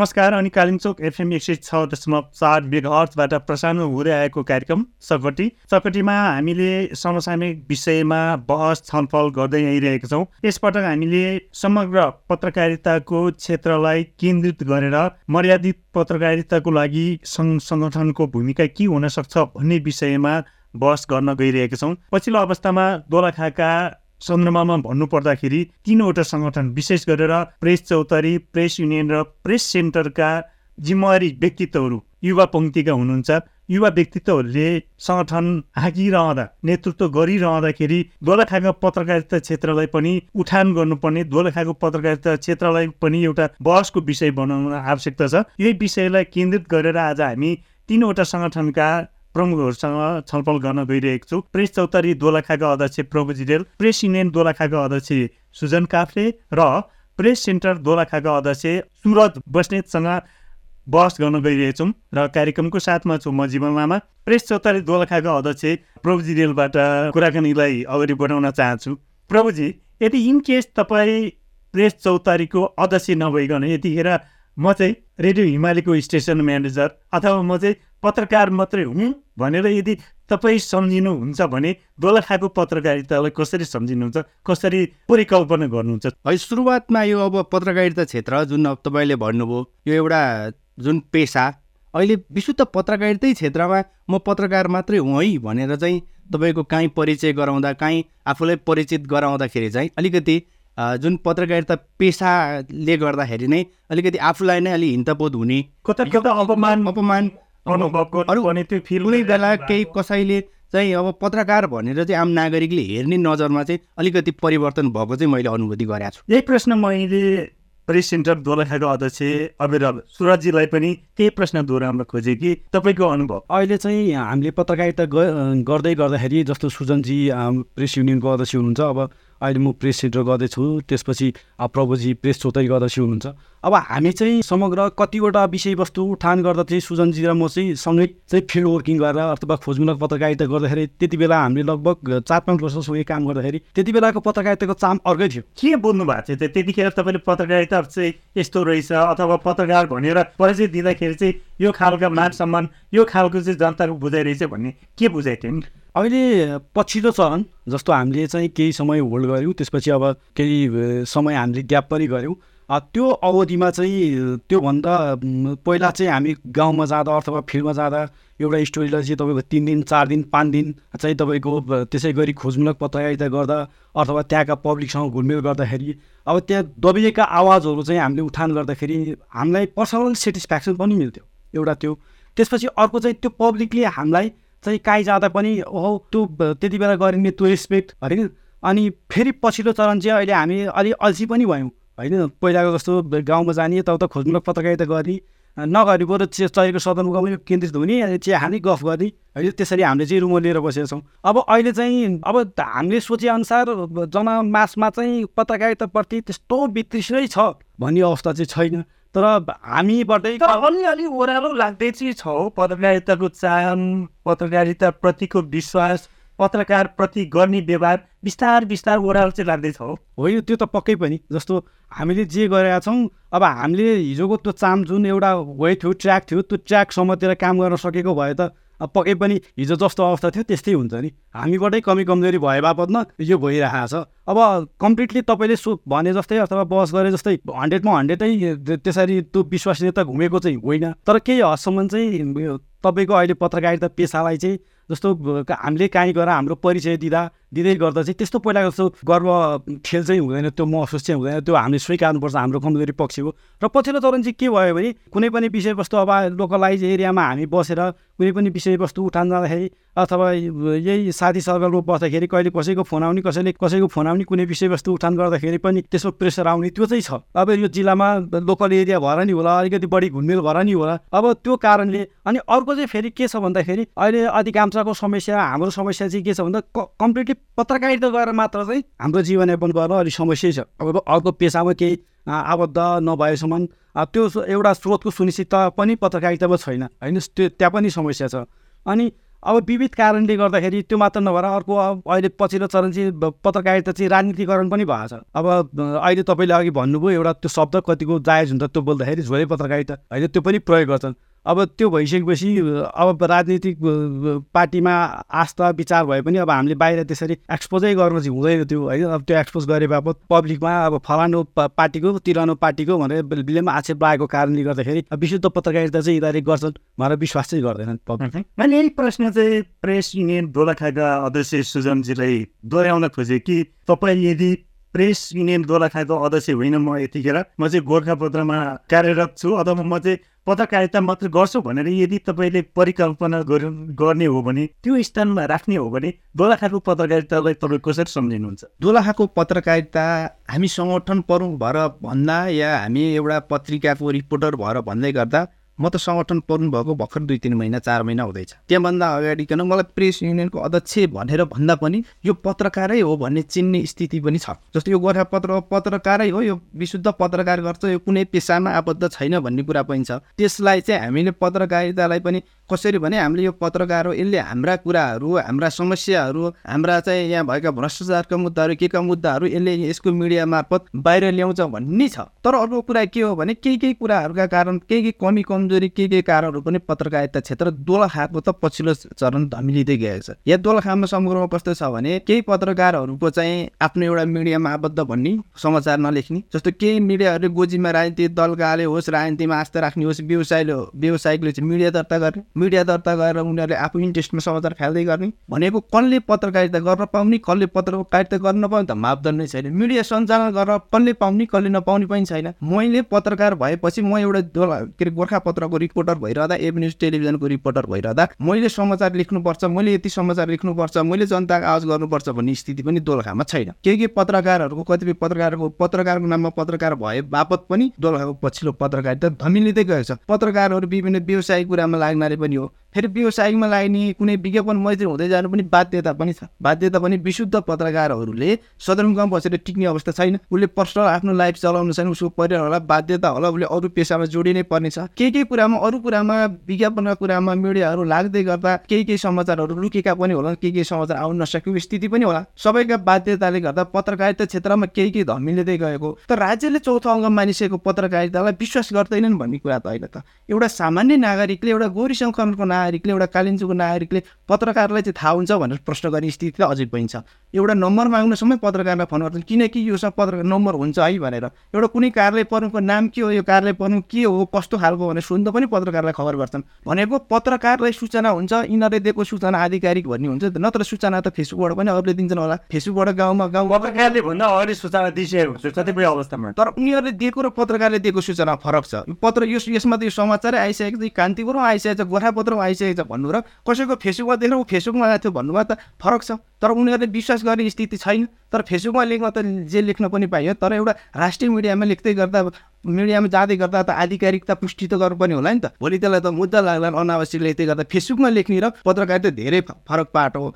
नमस्कार अनि कालिम्चोक एफएम एक सय छ दशमलव चार प्रसारण हुँदै आएको कार्यक्रम सकटी सकटीमा हामीले समसामयिक विषयमा बहस छलफल गर्दै आइरहेका छौँ। यसपटक हामीले समग्र पत्रकारिताको क्षेत्रलाई केन्द्रित गरेर मर्यादित पत्रकारिताको लागि सङ्घ सङ्गठनको भूमिका के हुन सक्छ भन्ने विषयमा बहस गर्न गइरहेका छौँ। पछिल्लो अवस्थामा दोलाखाका सन्दर्भमा भन्नुपर्दाखेरि तिनवटा सङ्गठन विशेष गरेर प्रेस चौतारी प्रेस युनियन र प्रेस सेन्टरका जिम्मेवारी व्यक्तित्वहरू युवा पङ्क्तिका हुनुहुन्छ। युवा व्यक्तित्वहरूले सङ्गठन हाँकिरहँदा नेतृत्व गरिरहँदाखेरि दोलखाका पत्रकारिता क्षेत्रलाई पनि उठान गर्नुपर्ने दोलखाको पत्रकारिता क्षेत्रलाई पनि एउटा बहसको विषय बनाउन आवश्यकता छ। यही विषयलाई केन्द्रित गरेर आज हामी तिनवटा सङ्गठनका प्रमुखहरूसँग छलफल गर्न गइरहेको छु। प्रेस चौतारी दोलखाका अध्यक्ष प्रभु जिरेल प्रेस युनियन दोलखाका अध्यक्ष सुजन काफ्ले र प्रेस सेन्टर दोलखाका अध्यक्ष सुरज बस्नेतसँग बहस गर्न गइरहेछौँ र कार्यक्रमको साथमा छु म जीवन लामा। प्रेस चौतारी दोलखाका अध्यक्ष प्रभु जिरेलबाट कुराकानीलाई अगाडि बढाउन चाहन्छु। प्रभुजी यदि इन केस तपाईँ प्रेस चौतारीको अध्यक्ष नभइकन यतिखेर म चाहिँ रेडियो हिमालयको स्टेसन म्यानेजर अथवा म चाहिँ पत्रकार मात्रै हुँ भनेर यदि तपाईँ सम्झिनुहुन्छ भने दोलखाको पत्रकारितालाई कसरी सम्झिनुहुन्छ कसरी परिकल्पना गर्नुहुन्छ? है सुरुवातमा यो अब पत्रकारिता क्षेत्र जुन अब तपाईँले भन्नुभयो यो एउटा जुन पेसा अहिले विशुद्ध पत्रकारितै क्षेत्रमा म पत्रकार मात्रै हुँ है भनेर चाहिँ तपाईँको काहीँ परिचय गराउँदा काहीँ आफूलाई परिचित गराउँदाखेरि चाहिँ अलिकति जुन पत्रकारिता पेसाले गर्दाखेरि नै अलिकति आफूलाई नै अलिक हिन्तपोत हुने कता कता अपमान अपमान अनुभवको अरू भने त्यो फिल कुनै बेला केही कसैले चाहिँ अब पत्रकार भनेर चाहिँ आम नागरिकले हेर्ने नजरमा चाहिँ अलिकति परिवर्तन भएको चाहिँ मैले अनुभूति गरेको छु। यही प्रश्न मैले प्रेस सेन्टर दोलखाको अध्यक्ष अविरल सुरजीलाई पनि त्यही प्रश्न दोहोऱ्याउन खोजेँ कि तपाईँको अनुभव। अहिले चाहिँ हामीले पत्रकारिता गर्दै गर्दाखेरि जस्तो सुजनजी प्रेस युनियनको अध्यक्ष हुनुहुन्छ अब अहिले म प्रेस सेन्टर गर्दैछु त्यसपछि प्रभुजी प्रेस चौतारी गर्दछ हुनुहुन्छ। अब हामी चाहिँ समग्र कतिवटा विषयवस्तु उठान गर्दा चाहिँ सुजनजी र म चाहिँ सँगै चाहिँ फिल्ड वर्किङ गरेर अथवा खोजमूलक पत्रकारिता गर्दाखेरि त्यति बेला हामीले लगभग चार पाँच वर्षसँगै काम गर्दाखेरि त्यति बेलाको पत्रकारिताको चाम अर्कै थियो। के बोल्नु भएको थियो? त्यतिखेर तपाईँले पत्रकारिता चाहिँ यस्तो रहेछ अथवा पत्रकार भनेर परिचय दिँदाखेरि चाहिँ यो खालका मान सम्मान यो खालको चाहिँ जनताको बुझाइरहेछ भन्ने के बुझाइ थियो? नि अहिले पछिल्लो चरण जस्तो हामीले चाहिँ केही समय होल्ड गऱ्यौँ त्यसपछि अब केही समय हामीले ग्याप पनि गऱ्यौँ। त्यो अवधिमा चाहिँ त्योभन्दा पहिला चाहिँ हामी गाउँमा जाँदा अथवा फिल्डमा जाँदा एउटा स्टोरीलाई चाहिँ तपाईँको तिन दिन चार दिन पाँच दिन चाहिँ तपाईँको त्यसै गरी खोजमूलक पत्रकारिता गर्दा अथवा त्यहाँका पब्लिकसँग घुलमेल गर्दाखेरि अब त्यहाँ दबिएका आवाजहरू चाहिँ हामीले उठान गर्दाखेरि हामीलाई पर्सनल सेटिस्फ्याक्सन पनि मिल्थ्यो एउटा त्यो। त्यसपछि अर्को चाहिँ त्यो पब्लिकले हामीलाई चाहिँ काहीँ जाँदा पनि ओहो त्यो त्यति बेला गरिने त्यो रेस्पेक्ट होइन अनि फेरि पछिल्लो चरण चाहिँ अहिले हामी अलिक अल्छी पनि भयौँ। होइन पहिलाको जस्तो गाउँमा जाने त खोज्नु पत्रकारिता गर्ने नगरी बरु चाहिएको सदरमुकामै केन्द्रित हुने चिया खाने गफ गर्ने होइन त्यसरी हामीले चाहिँ रुम लिएर बसेका छौँ। अब अहिले चाहिँ अब हामीले सोचेअनुसार जनमासमा चाहिँ पत्रकारिताप्रति त्यस्तो वितृष्णै छ भन्ने अवस्था चाहिँ छैन। तर हामीबाटै अलिअलि ओह्रालो लाग्दै चाहिँ छ पत्रकारिताको चाहन पत्रकारिताप्रतिको विश्वास। पत्रकारप्रति गर्ने व्यवहार बिस्तार बिस्तार ओह्रालो चाहिँ लाग्दैछ हो। होइन त्यो त पक्कै पनि। जस्तो हामीले जे गरेका छौँ अब हामीले हिजोको त्यो चाम जुन एउटा वे थियो ट्र्याक थियो त्यो ट्र्याक समातेर काम गर्न सकेको भए त पक्कै पनि हिजो जस्तो अवस्था थियो त्यस्तै हुन्छ नि। हामीबाटै कमी कमजोरी भए बापत न यो भइरहेको छ। अब कम्प्लिटली तपाईँले सो भने जस्तै अथवा बस गरे जस्तै हन्ड्रेडमा हन्ड्रेडै त्यसरी त्यो विश्वसनीयता घुमेको चाहिँ होइन। तर केही हदसम्म चाहिँ तपाईँको अहिले पत्रकारिता पेसालाई चाहिँ जस्तो हामीले काहीँ गएर हाम्रो परिचय दिँदा दिँदै गर्दा चाहिँ त्यस्तो पहिला जस्तो गर्व खेल चाहिँ हुँदैन त्यो महसुस चाहिँ हुँदैन त्यो हामीले स्वीकार्नुपर्छ हाम्रो कमजोरी पक्ष हो। र पछिल्लो चरण चाहिँ के भयो भने कुनै पनि विषयवस्तु अब लोकलाइज एरियामा हामी बसेर कुनै पनि विषयवस्तु उठान जाँदाखेरि अथवा यही साथी सर्कलमा बस्दाखेरि कहिले कसैको फोन आउने कसैले कसैको फोन आउने कुनै विषयवस्तु उठान गर्दाखेरि पनि त्यसमा प्रेसर आउने त्यो चाहिँ छ। अब यो जिल्लामा लोकल एरिया भएर नि होला अलिकति बढी घुलमेल भएर नि होला अब त्यो कारणले अनि अर्को चाहिँ फेरि के छ भन्दाखेरि अहिले अधिकांशको समस्या हाम्रो समस्या चाहिँ के छ भन्दा कम्प्लिटली पत्रकारिता गरेर मात्र चाहिँ हाम्रो जीवनयापन गर्न अलिक समस्या छ। अब अर्को पेसामा केही आबद्ध नभएसम्म त्यो एउटा स्रोतको सुनिश्चितता पनि पत्रकारितामा छैन होइन? त्यो त्यहाँ पनि समस्या छ। अनि अब विविध कारणले गर्दाखेरि त्यो मात्र नभएर अर्को अहिले पछिल्लो चरण चाहिँ पत्रकारिता चाहिँ राजनीतिकरण पनि भएको छ। अब अहिले तपाईँले अघि भन्नुभयो एउटा त्यो शब्द कतिको जायज हुन्छ त्यो बोल्दाखेरि झोले पत्रकारिता होइन? त्यो पनि प्रयोग गर्छन्। अब त्यो भइसकेपछि अब राजनीतिक पार्टीमा आस्था विचार भए पनि अब हामीले बाहिर त्यसरी एक्सपोजै गर्न चाहिँ हुँदैन त्यो होइन? अब त्यो एक्सपोज गरे बापत पब्लिकमा अब फलानु पार्टीको तिरानो पार्टीको भनेर बिलेमा आक्षेप लागेको कारणले गर्दाखेरि विशुद्ध पत्रकारिता चाहिँ यिनीहरूले गर्छन् भनेर विश्वास चाहिँ गर्दैनन् पब्लिक मैले यही प्रश्न चाहिँ प्रेस युनियन दोलखाका अध्यक्ष सुजनजीलाई दोहोऱ्याउन खोजेँ कि तपाईँ यदि प्रेस युनियन दोलखाको अध्यक्ष होइन म यतिखेर। म चाहिँ गोर्खापत्रमा कार्यरत छु। अथवा म चाहिँ पत्रकारिता मात्र गर्छु भनेर यदि तपाईँले परिकल्पना गर्नु हो भने त्यो स्थानमा राख्ने हो भने दोलखाको पत्रकारितालाई तपाईँ कसरी सम्झिनुहुन्छ? दोलखाको पत्रकारिता हामी सङ्गठन परौँ भएर भन्दा या हामी एउटा पत्रिकाको रिपोर्टर भएर भन्दै गर्दा म त सङ्गठन पर्नु भएको भर्खर दुई तिन महिना चार महिना हुँदैछ। त्यहाँभन्दा अगाडिकन मलाई प्रेस युनियनको अध्यक्ष भनेर भन्दा पनि यो पत्रकारै हो भन्ने चिन्ने स्थिति पनि छ। जस्तो यो गोर्खापत्र पत्रकारै हो यो विशुद्ध पत्रकार गर्छ यो कुनै पेसामा आबद्ध छैन भन्ने कुरा पनि छ। त्यसलाई चाहिँ हामीले पत्रकारितालाई पनि कसरी भने हामीले यो पत्रकार हो यसले हाम्रा कुराहरू हाम्रा समस्याहरू हाम्रा चाहिँ यहाँ भएका भ्रष्टाचारका मुद्दाहरू के का मुद्दाहरू यसले यसको मिडिया मार्फत बाहिर ल्याउँछ भन्ने छ। तर अर्को कुरा के हो भने केही केही कुराहरूका कारण केही केही कमी कमजोरी के के कारणहरू पनि पत्रकारिता क्षेत्र दोलखाको त पछिल्लो चरण धमिलिँदै गएको छ। यहाँ दोलखामा समग्रमा कस्तो छ भने केही पत्रकारहरूको चाहिँ आफ्नो एउटा मिडियामा आबद्ध भन्ने समाचार नलेख्ने जस्तो केही मिडियाहरूले गोजीमा राजनीतिक दलकाले होस् राजनीतिमा आस्था राख्ने होस् व्यवसायले व्यवसायिकले चाहिँ मिडिया दर्ता गर्ने। मिडिया दर्ता गरेर उनीहरूले आफू इन्ट्रेस्टमा समाचार फाल्दै गर्ने भनेको कसले पत्रकारिता गर्न पाउने कसले पत्रकारिता गर्न नपाउने त मापदण्ड नै छैन। मिडिया सञ्चालन गरेर कसले पाउने कसले नपाउने पनि छैन। मैले पत्रकार भएपछि म एउटा के अरे गोर्खापत्रको रिपोर्टर भइरहँदा एभ न्युज टेलिभिजनको रिपोर्टर भइरहँदा मैले समाचार लेख्नुपर्छ मैले यति समाचार लेख्नुपर्छ मैले जनताको आवाज गर्नुपर्छ भन्ने स्थिति पनि दोलखामा छैन। के के पत्रकारहरूको कतिपय पत्रकारको पत्रकारको नाममा पत्रकार भए बापत पनि दोलखाको पछिल्लो पत्रकारिता धमिलिँदै गएको छ। पत्रकारहरू विभिन्न व्यवसायिक कुरामा लाग्नाले पनि हो फेरि व्यवसायिकमा लाग्ने कुनै विज्ञापन मैत्री हुँदै जानु पनि बाध्यता पनि छ। बाध्यता पनि विशुद्ध पत्रकारहरूले सदरमुकाम बसेर टिक्ने अवस्था छैन। उसले पर्सनल आफ्नो लाइफ चलाउनु छैन। उसको परिवार होला बाध्यता होला। उसले अरू पेसामा जोडिनै पर्नेछ केही केही कुरामा अरू कुरामा विज्ञापनका कुरामा मिडियाहरू लाग्दै गर्दा केही केही समाचारहरू लुकेका पनि होला केही केही समाचार आउन नसकेको स्थिति पनि होला। सबैका बाध्यताले गर्दा पत्रकारिता क्षेत्रमा केही केही धमिलिँदै गएको। तर राज्यले चौथो अङ्ग मानिसकेको पत्रकारितालाई विश्वास गर्दैनन् भन्ने कुरा त होइन त। एउटा सामान्य नागरिकले एउटा गोरी सङ्कलनको नागरिकले एउटा कालिम्पोङको नागरिकले पत्रकारलाई चाहिँ थाहा हुन्छ भनेर प्रश्न गर्ने स्थिति त अझै पनि छ। एउटा नम्बर माग्नुसम्मै पत्रकारलाई फोन गर्छन् किनकि योसँग पत्रकार नम्बर हुन्छ है भनेर। एउटा कुनै कार्यालय पर्नुको नाम के हो यो कार्यालय पर्नु के हो कस्तो खालको भनेर सोध्दा पनि पत्रकारलाई खबर गर्छन्। भनेको पत्रकारलाई सूचना हुन्छ यिनीहरूले दिएको सूचना आधिकारिक भन्ने हुन्छ नत्र सूचना त फेसबुकबाट पनि अरूले दिन्छन् होला। फेसबुकबाट गाउँमा गाउँ पत्रकारले भन्दा अगाडि सूचना दिइसकेको हुन्छ कतिपय अवस्थामा तर उनीहरूले दिएको र पत्रकारले दिएको सूचना फरक छ। यो पत्र यो यसमा त यो समाचारै आइसकेको छ कान्तिपुरमा आइसकेको छ गोर्खापत्रमा आइसकेको छ भन्नु र कसैको फेसबुकमा देखेर ऊ फेसबुकमा आएको थियो भन्नुमा त फरक छ तर उनीहरूले विश्वास गर्ने स्थिति छैन तर फेसबुकमा लेख्न त जे लेख्न पनि पाइयो तर एउटा राष्ट्रिय मिडियामा लेख्दै गर्दा मिडियामा जाँदै गर्दा त आधिकारिकता पुष्टि त गर्नु पनि होला नि त भोलि त्यसलाई त मुद्दा लाग्ला अनावश्यक लेख्दै गर्दा फेसबुकमा लेख्ने र पत्रकारिता धेरै फरक पाटो हो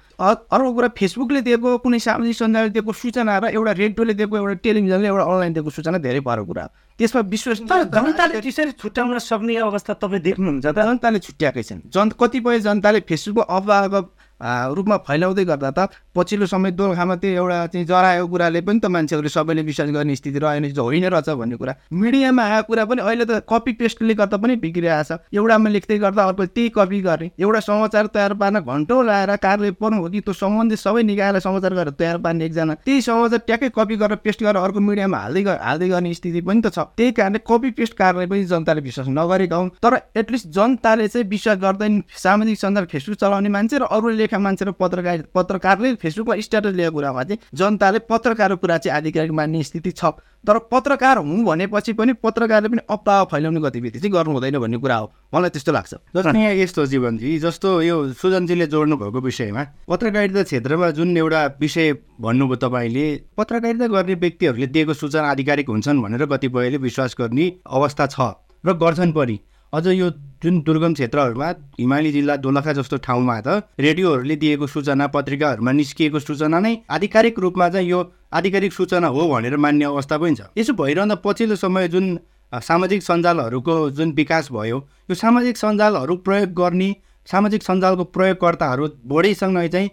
अर्को कुरा फेसबुकले दिएको कुनै सामाजिक सञ्जालले दिएको सूचना र एउटा रेडियोले दिएको एउटा टेलिभिजनले एउटा अनलाइन दिएको सूचना धेरै फरक कुरा हो त्यसमा विश्वास जनताले त्यसरी छुट्याउन सक्ने अवस्था तपाईँ देख्नुहुन्छ त। जनताले छुट्याएकै छन्। जन कतिपय जनताले फेसबुकको अफवाहको रूपमा फैलाउँदै गर्दा त पछिल्लो समय दोलखामा त्यो एउटा चाहिँ जराएको कुराले पनि त मान्छेहरूले सबैले विश्वास गर्ने स्थिति रहेन होइन रहेछ भन्ने कुरा। मिडियामा आएको कुरा पनि अहिले त कपी पेस्टले गर्दा पनि बिग्रिरहेको छ एउटामा लेख्दै गर्दा अर्को त्यही कपी गर्ने। एउटा समाचार तयार पार्न घन्टौँ लाएर कार्यालय पर्नु हो कि त्यो सम्बन्धित सबै निकायलाई समाचार गरेर तयार पार्ने एकजना। त्यही समाचार ट्याक्कै कपी गरेर पेस्ट गरेर अर्को मिडियामा हाल्दै हाल्दै गर्ने स्थिति पनि त छ। त्यही कारणले कपी पेस्ट कार्यालय पनि जनताले विश्वास नगरेका हुन्। तर एटलिस्ट जनताले चाहिँ विश्वास गर्दैन। सामाजिक सञ्जाल फेसबुक चलाउने मान्छे र अरूले मान्छे र पत्रकार पत्रकारले फेसबुकमा स्ट्याटस लिएको कुरामा चाहिँ जनताले पत्रकारको कुरा चाहिँ आधिकारिक मान्ने स्थिति छ। तर पत्रकार हुँ भनेपछि पनि पत्रकारले पनि अफवाह फैलाउने गतिविधि चाहिँ गर्नु हुँदैन भन्ने कुरा हो। मलाई त्यस्तो लाग्छ। जस्तो यहाँ यस्तो जीवनजी जस्तो यो सुजनजीले जोड्नु भएको विषयमा पत्रकारिता क्षेत्रमा जुन एउटा विषय भन्नुभयो तपाईँले पत्रकारिता गर्ने व्यक्तिहरूले दिएको सूचना आधिकारिक हुन्छन् भनेर कतिपयले विश्वास गर्ने अवस्था छ र गर्छन् पनि। अझ यो जुन दुर्गम क्षेत्रहरूमा हिमाली जिल्ला दोलखा जस्तो ठाउँमा त रेडियोहरूले दिएको सूचना पत्रिकाहरूमा निस्किएको सूचना नै आधिकारिक रूपमा चाहिँ यो आधिकारिक सूचना हो भनेर मान्ने अवस्था पनि छ। यसो भइरहँदा पछिल्लो समय जुन सामाजिक सञ्जालहरूको जुन विकास भयो यो सामाजिक सञ्जालहरू प्रयोग गर्ने सामाजिक सञ्जालको प्रयोगकर्ताहरू बढीसँग चाहिँ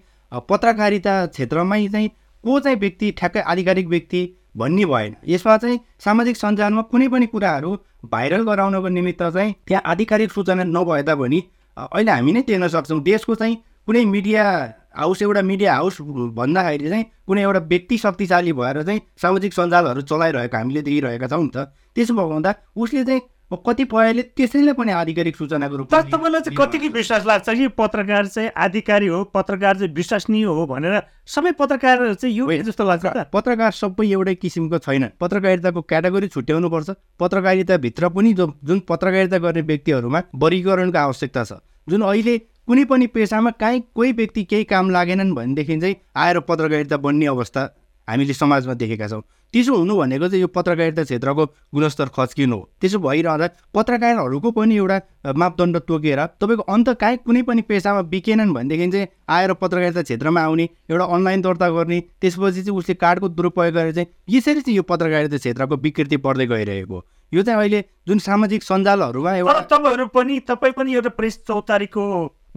पत्रकारिता क्षेत्रमै चाहिँ को चाहिँ व्यक्ति ठ्याक्कै आधिकारिक व्यक्ति भन्ने भएन। यसमा चाहिँ सामाजिक सञ्जालमा कुनै पनि कुराहरू भाइरल गराउनको निमित्त चाहिँ त्यहाँ आधिकारिक सूचना नभए तापनि अहिले हामी नै देख्न सक्छौँ। देशको चाहिँ कुनै मिडिया हाउस एउटा मिडिया हाउस भन्दाखेरि चाहिँ कुनै एउटा व्यक्ति शक्तिशाली भएर चाहिँ सामाजिक सञ्जालहरू चलाइरहेको हामीले देखिरहेका छौँ नि त। त्यसो भएको हुँदा उसले चाहिँ कतिपयले त्यसैले पनि आधिकारिक सूचनाको रूपमा तपाईँलाई चाहिँ कतिको विश्वास लाग्छ कि पत्रकार चाहिँ आधिकारिक हो पत्रकार चाहिँ विश्वसनीय हो भनेर सबै पत्रकार चाहिँ यो जस्तो लाग्छ पत्रकार सबै एउटै किसिमको छैन। पत्रकारिताको क्याटेगोरी छुट्याउनुपर्छ पत्रकारिताभित्र पनि जो जुन पत्रकारिता गर्ने व्यक्तिहरूमा वर्गीकरणको आवश्यकता छ जुन अहिले कुनै पनि पेसामा काहीँ कोही व्यक्ति केही काम लागेनन् भनेदेखि चाहिँ आएर पत्रकारिता बन्ने अवस्था हामीले समाजमा देखेका छौँ। त्यसो हुनु भनेको चाहिँ यो पत्रकारिता क्षेत्रको गुणस्तर खच्किनु हो। त्यसो भइरहँदा पत्रकारहरूको पनि एउटा मापदण्ड तोकेर तपाईँको अन्त काहीँ कुनै पनि पेसामा बिकेनन् भनेदेखि चाहिँ आएर पत्रकारिता क्षेत्रमा आउने एउटा अनलाइन दर्ता गर्ने त्यसपछि चाहिँ उसले कार्डको दुरुपयोग गरेर चाहिँ यसरी चाहिँ यो पत्रकारिता क्षेत्रको विकृति बढ्दै गइरहेको यो चाहिँ अहिले जुन सामाजिक सञ्जालहरूमा एउटा तपाईँहरू पनि तपाईँ पनि एउटा प्रेस चौतारीको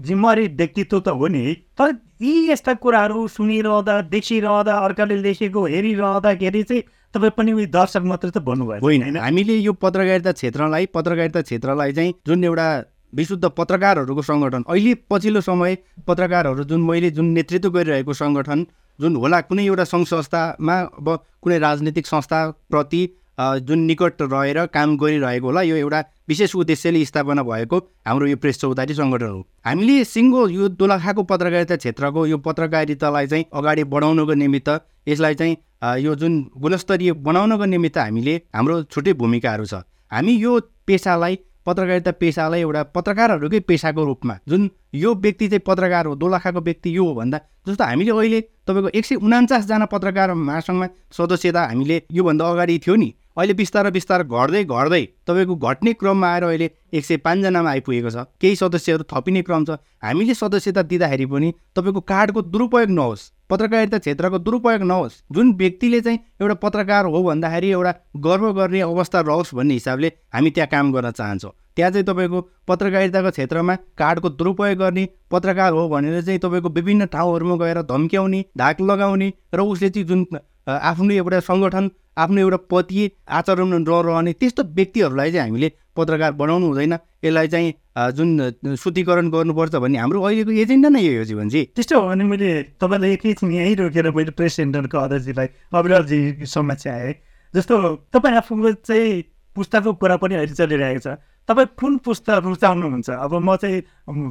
जिम्मेवारी व्यक्तित्व त हो नि। तर यी यस्ता कुराहरू सुनिरहँदा देखिरहँदा अर्काले लेखेको हेरिरहँदाखेरि चाहिँ तपाईँ पनि उयो दर्शक मात्रै त भन्नुभयो होइन हामीले यो पत्रकारिता क्षेत्रलाई पत्रकारिता क्षेत्रलाई चाहिँ जुन एउटा विशुद्ध पत्रकारहरूको सङ्गठन अहिले पछिल्लो समय पत्रकारहरू जुन मैले जुन नेतृत्व गरिरहेको सङ्गठन जुन होला कुनै एउटा सङ्घ संस्थामा अब कुनै राजनीतिक संस्थाप्रति जुन निकट रहेर काम गरिरहेको होला यो एउटा विशेष उद्देश्यले स्थापना भएको हाम्रो यो प्रेस चौतारी सङ्गठन हो। हामीले सिङ्गो यो दोलखाको पत्रकारिता क्षेत्रको यो पत्रकारितालाई चाहिँ अगाडि बढाउनको निमित्त यसलाई चाहिँ यो जुन गुणस्तरीय बनाउनको निमित्त हामीले हाम्रो छुट्टै भूमिकाहरू छ। हामी यो पेसालाई पत्रकारिता पेसालाई एउटा पत्रकारहरूकै पेसाको रूपमा जुन यो व्यक्ति चाहिँ पत्रकार हो दोलखाको व्यक्ति यो हो भन्दा जस्तो हामीले अहिले तपाईँको एक सय उनान्चासजना पत्रकार महासङ्घमा सदस्यता हामीले योभन्दा अगाडि थियो नि। अहिले बिस्तारै बिस्तारै घट्दै घट्दै तपाईँको घट्ने क्रममा आएर अहिले एक सय पाँचजनामा आइपुगेको छ। केही सदस्यहरू थपिने क्रम छ। हामीले सदस्यता दिँदाखेरि पनि तपाईँको कार्डको दुरुपयोग नहोस् पत्रकारिता क्षेत्रको दुरुपयोग नहोस् जुन व्यक्तिले चाहिँ एउटा पत्रकार हो भन्दाखेरि एउटा गर्व गर्ने अवस्था रहोस् भन्ने हिसाबले हामी त्यहाँ काम गर्न चाहन्छौँ। त्यहाँ चाहिँ तपाईँको पत्रकारिताको क्षेत्रमा कार्डको दुरुपयोग गर्ने पत्रकार हो भनेर चाहिँ तपाईँको विभिन्न ठाउँहरूमा गएर धम्क्याउने धाक लगाउने र उसले चाहिँ जुन आफ्नो एउटा सङ्गठन आफ्नो एउटा पति आचरण नरहने त्यस्तो व्यक्तिहरूलाई चाहिँ हामीले पत्रकार बनाउनु हुँदैन। यसलाई चाहिँ जुन शुद्धिकरण गर्नुपर्छ भन्ने हाम्रो अहिलेको एजेन्डा नै हो जीवनजी। त्यस्तो हो भने मैले तपाईँलाई एकैछिन यहीँ रोकेर मैले प्रेस सेन्टरको अध्यक्षजीलाई अविरलजी समस्या आएँ जस्तो तपाईँ आफूको चाहिँ पुस्ताको कुरा पनि अहिले चलिरहेको छ। तपाईँ कुन पुस्ता रुचाउनुहुन्छ अब म चाहिँ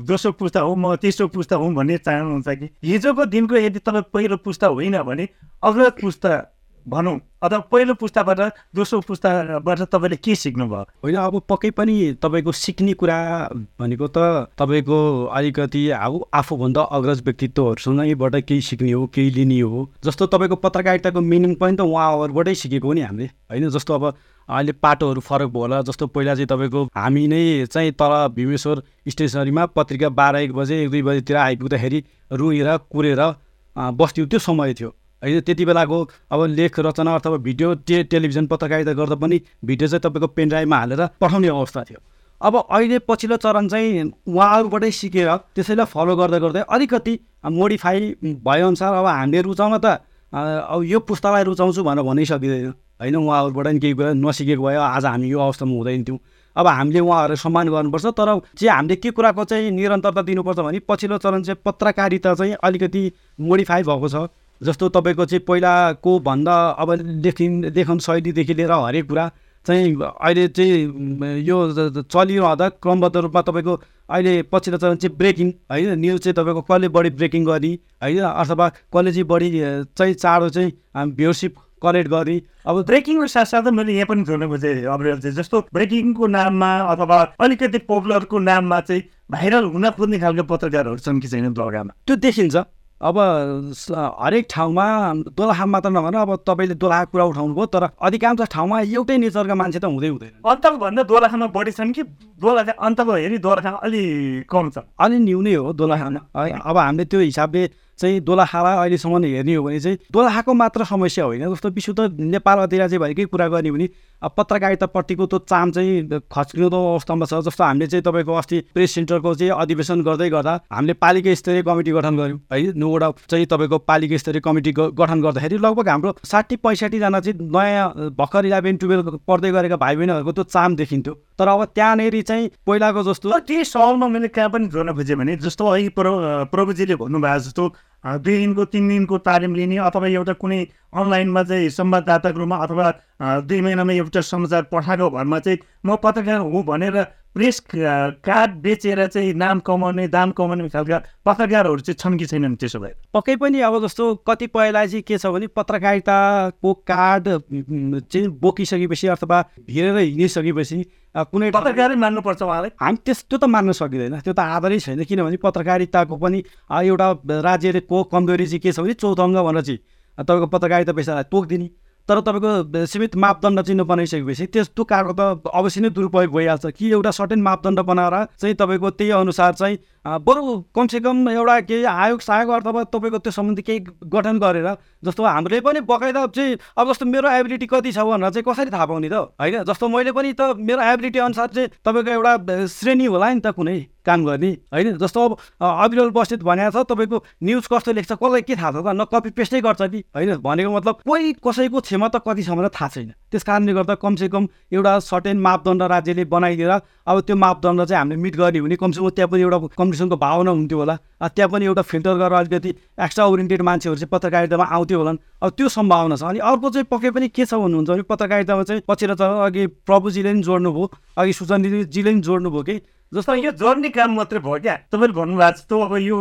दोस्रो पुस्ता हो म तेस्रो पुस्ता हुँ भन्ने चाहनुहुन्छ कि? हिजोको दिनको यदि तपाईँ पहिलो पुस्ता होइन भने अग्रज पुस्ता भनौँ अथवा पहिलो पुस्ताबाट दोस्रो पुस्ताबाट तपाईँले के सिक्नुभयो? होइन अब पक्कै पनि तपाईँको सिक्ने कुरा भनेको त तपाईँको अलिकति अब आफूभन्दा अग्रज व्यक्तित्वहरूसँगैबाट केही सिक्ने हो केही लिने हो जस्तो तपाईँको पत्रकारिताको मिनिङ पनि त उहाँहरूबाटै सिकेको हो नि हामीले। होइन जस्तो अब अहिले पाटोहरू फरक भयो होला जस्तो पहिला चाहिँ तपाईँको हामी नै चाहिँ तल भीमेश्वर स्टेसनरीमा पत्रिका बाह्र एक बजे एक दुई बजीतिर आइपुग्दाखेरि रुएर कुरेर बस्थ्यौँ त्यो समय थियो। होइन त्यति बेलाको अब लेख रचना अथवा भिडियो टे टेलिभिजन पत्रकारिता गर्दा पनि भिडियो चाहिँ तपाईँको पेनड्राइभमा हालेर पठाउने अवस्था थियो। अब अहिले पछिल्लो चरण चाहिँ उहाँहरूबाटै सिकेर त्यसैलाई फलो गर्दा गर्दै अलिकति मोडिफाई भएअनुसार अब हामीले रुचाउन त अब यो पुस्तालाई रुचाउँछु भनेर भनै सकिँदैन होइन उहाँहरूबाट नि केही कुरा नसिकेको भयो आज हामी यो अवस्थामा हुँदैन थियौँ। अब हामीले उहाँहरूलाई सम्मान गर्नुपर्छ तर चाहिँ हामीले के कुराको चाहिँ निरन्तरता दिनुपर्छ भने पछिल्लो चरण चाहिँ पत्रकारिता चाहिँ अलिकति मोडिफाई भएको छ। जस्तो तपाईँको चाहिँ पहिलाको भन्दा अब लेखिन लेखन शैलीदेखि लिएर हरेक कुरा चाहिँ अहिले चाहिँ यो चलिरहँदा क्रमबद्ध रूपमा तपाईँको अहिले पछिल्लो चरण चाहिँ ब्रेकिङ होइन न्युज चाहिँ तपाईँको कसले बढी ब्रेकिङ गर्ने होइन अथवा कसले चाहिँ बढी चाहिँ चाँडो चाहिँ भ्युरसिप कलेक्ट गर्ने अब ब्रेकिङको साथसाथै मैले यहाँ पनि जोड्नु अब्रेल चाहिँ जस्तो ब्रेकिङको नाममा अथवा अलिकति पपुलरको नाममा चाहिँ भाइरल हुन खोज्ने खालको पत्रकारहरू छन् कि छैन ब्लगामा त्यो देखिन्छ। अब हरेक ठाउँमा दोलखा मात्र नभएर अब तपाईँले दोलखा कुरा उठाउनु भयो तर अधिकांश ठाउँमा एउटै नेचरका मान्छे त हुँदै हुँदैन। अन्तको भन्दा दोलखामा बढी छन् कि दोलखा अन्तको हेरी दोलखा अलि कम छ? अलि न्यु नै हो दोलखामा। है अब हामीले त्यो हिसाबले चाहिँ दोलखालाई अहिलेसम्म हेर्ने हो भने चाहिँ दोलखाको मात्र समस्या होइन। जस्तो विशुद्ध नेपाल अधिराज्य भएकै कुरा गर्ने भने पत्रकारितापट्टिको त्यो चाम चाहिँ खच्किँदो अवस्थामा छ। जस्तो हामीले चाहिँ तपाईँको अस्ति प्रेस सेन्टरको चाहिँ अधिवेशन गर्दै गर्दा हामीले पालिका स्तरीय कमिटी गठन गऱ्यौँ। है नौवटा चाहिँ तपाईँको पालिका स्तरीय कमिटी गठन गर्दाखेरि लगभग हाम्रो साठी पैँसाठीजना चाहिँ नयाँ भर्खर इलेभेन टुवेल्भ पढ्दै गरेका भाइ बहिनीहरूको त्यो चाम देखिन्थ्यो। तर अब त्यहाँनिर चाहिँ पहिलाको जस्तो त्यही सवालमा मैले कहाँ पनि जोड्न खोजेँ भने जस्तो अघि प्रभु प्रभुजीले भन्नुभएको जस्तो दुई दिनको तिन दिनको तालिम लिने अथवा एउटा कुनै अनलाइनमा चाहिँ संवाददाताको रूपमा अथवा दुई महिनामा एउटा समाचार पठाएको भरमा चाहिँ म पत्रकार हुँ भनेर प्रेस कार्ड बेचेर चाहिँ नाम कमाउने दाम कमाउने खालका पत्रकारहरू चाहिँ छन् कि छैनन् त्यसो भए? पक्कै पनि अब जस्तो कतिपयलाई चाहिँ के छ भने पत्रकारिताको कार्ड चाहिँ बोकिसकेपछि अथवा भिरेर हिँडिसकेपछि कुनै पत्रकारै मान्नुपर्छ उहाँलाई? हामी त्यस त्यो त मान्न सकिँदैन। त्यो त आधारै छैन। किनभने पत्रकारिताको पनि एउटा राज्यको कमजोरी चाहिँ के छ भने चौथङ्ग भनेर चाहिँ तपाईँको पत्रकारिता पेसालाई तोकिदिने। तर तपाईँको सीमित मापदण्ड चाहिँ नबनाइसकेपछि त्यस्तो कार्डको त अवश्य नै दुरुपयोग भइहाल्छ। कि एउटा सर्टेन मापदण्ड बनाएर चाहिँ तपाईँको त्यही अनुसार चाहिँ बरु कमसेकम एउटा केही आयोग सहायक अथवा तपाईँको त्यो सम्बन्धी केही गठन गरेर जस्तो हामीले पनि बकाइदा चाहिँ अब जस्तो मेरो एबिलिटी कति छ भनेर चाहिँ कसरी थाहा पाउने त? होइन जस्तो मैले पनि त मेरो एबिलिटी अनुसार चाहिँ तपाईँको एउटा श्रेणी होला नि त कुनै। काम गर्ने। होइन? जस्तो अब अविरल बस्नेत भनेको छ तपाईँको न्युज कस्तो लेख्छ कसलाई के थाहा छ त? न कपी पेस्टै गर्छ कि? होइन? भनेको मतलब कोही कसैको क्षमता कति छ भनेर थाहा छैन। त्यस कारणले गर्दा कमसेकम एउटा सर्टेन मापदण्ड राज्यले बनाइदिएर अब त्यो मापदण्ड चाहिँ हामीले मिट गर्ने भने कमसेकम त्यहाँ पनि एउटा कम्पिटिसनको भावना हुन्थ्यो होला। त्यहाँ पनि एउटा फिल्टर गरेर अलिकति एक्स्ट्रा ओरिएन्टेड मान्छेहरू चाहिँ पत्रकारितामा आउँथ्यो होला अब त्यो सम्भावना छ। अनि अर्को चाहिँ पक्कै पनि के छ भन्नुहुन्छ भने पत्रकारितामा चाहिँ पछिल्लो त अघि प्रभुजीले पनि जोड्नुभयो अघि सुजनजीले पनि जोड्नुभयो कि? जस्तो यो जोड्ने काम मात्रै भयो क्या तपाईँले भन्नुभएको जस्तो अब यो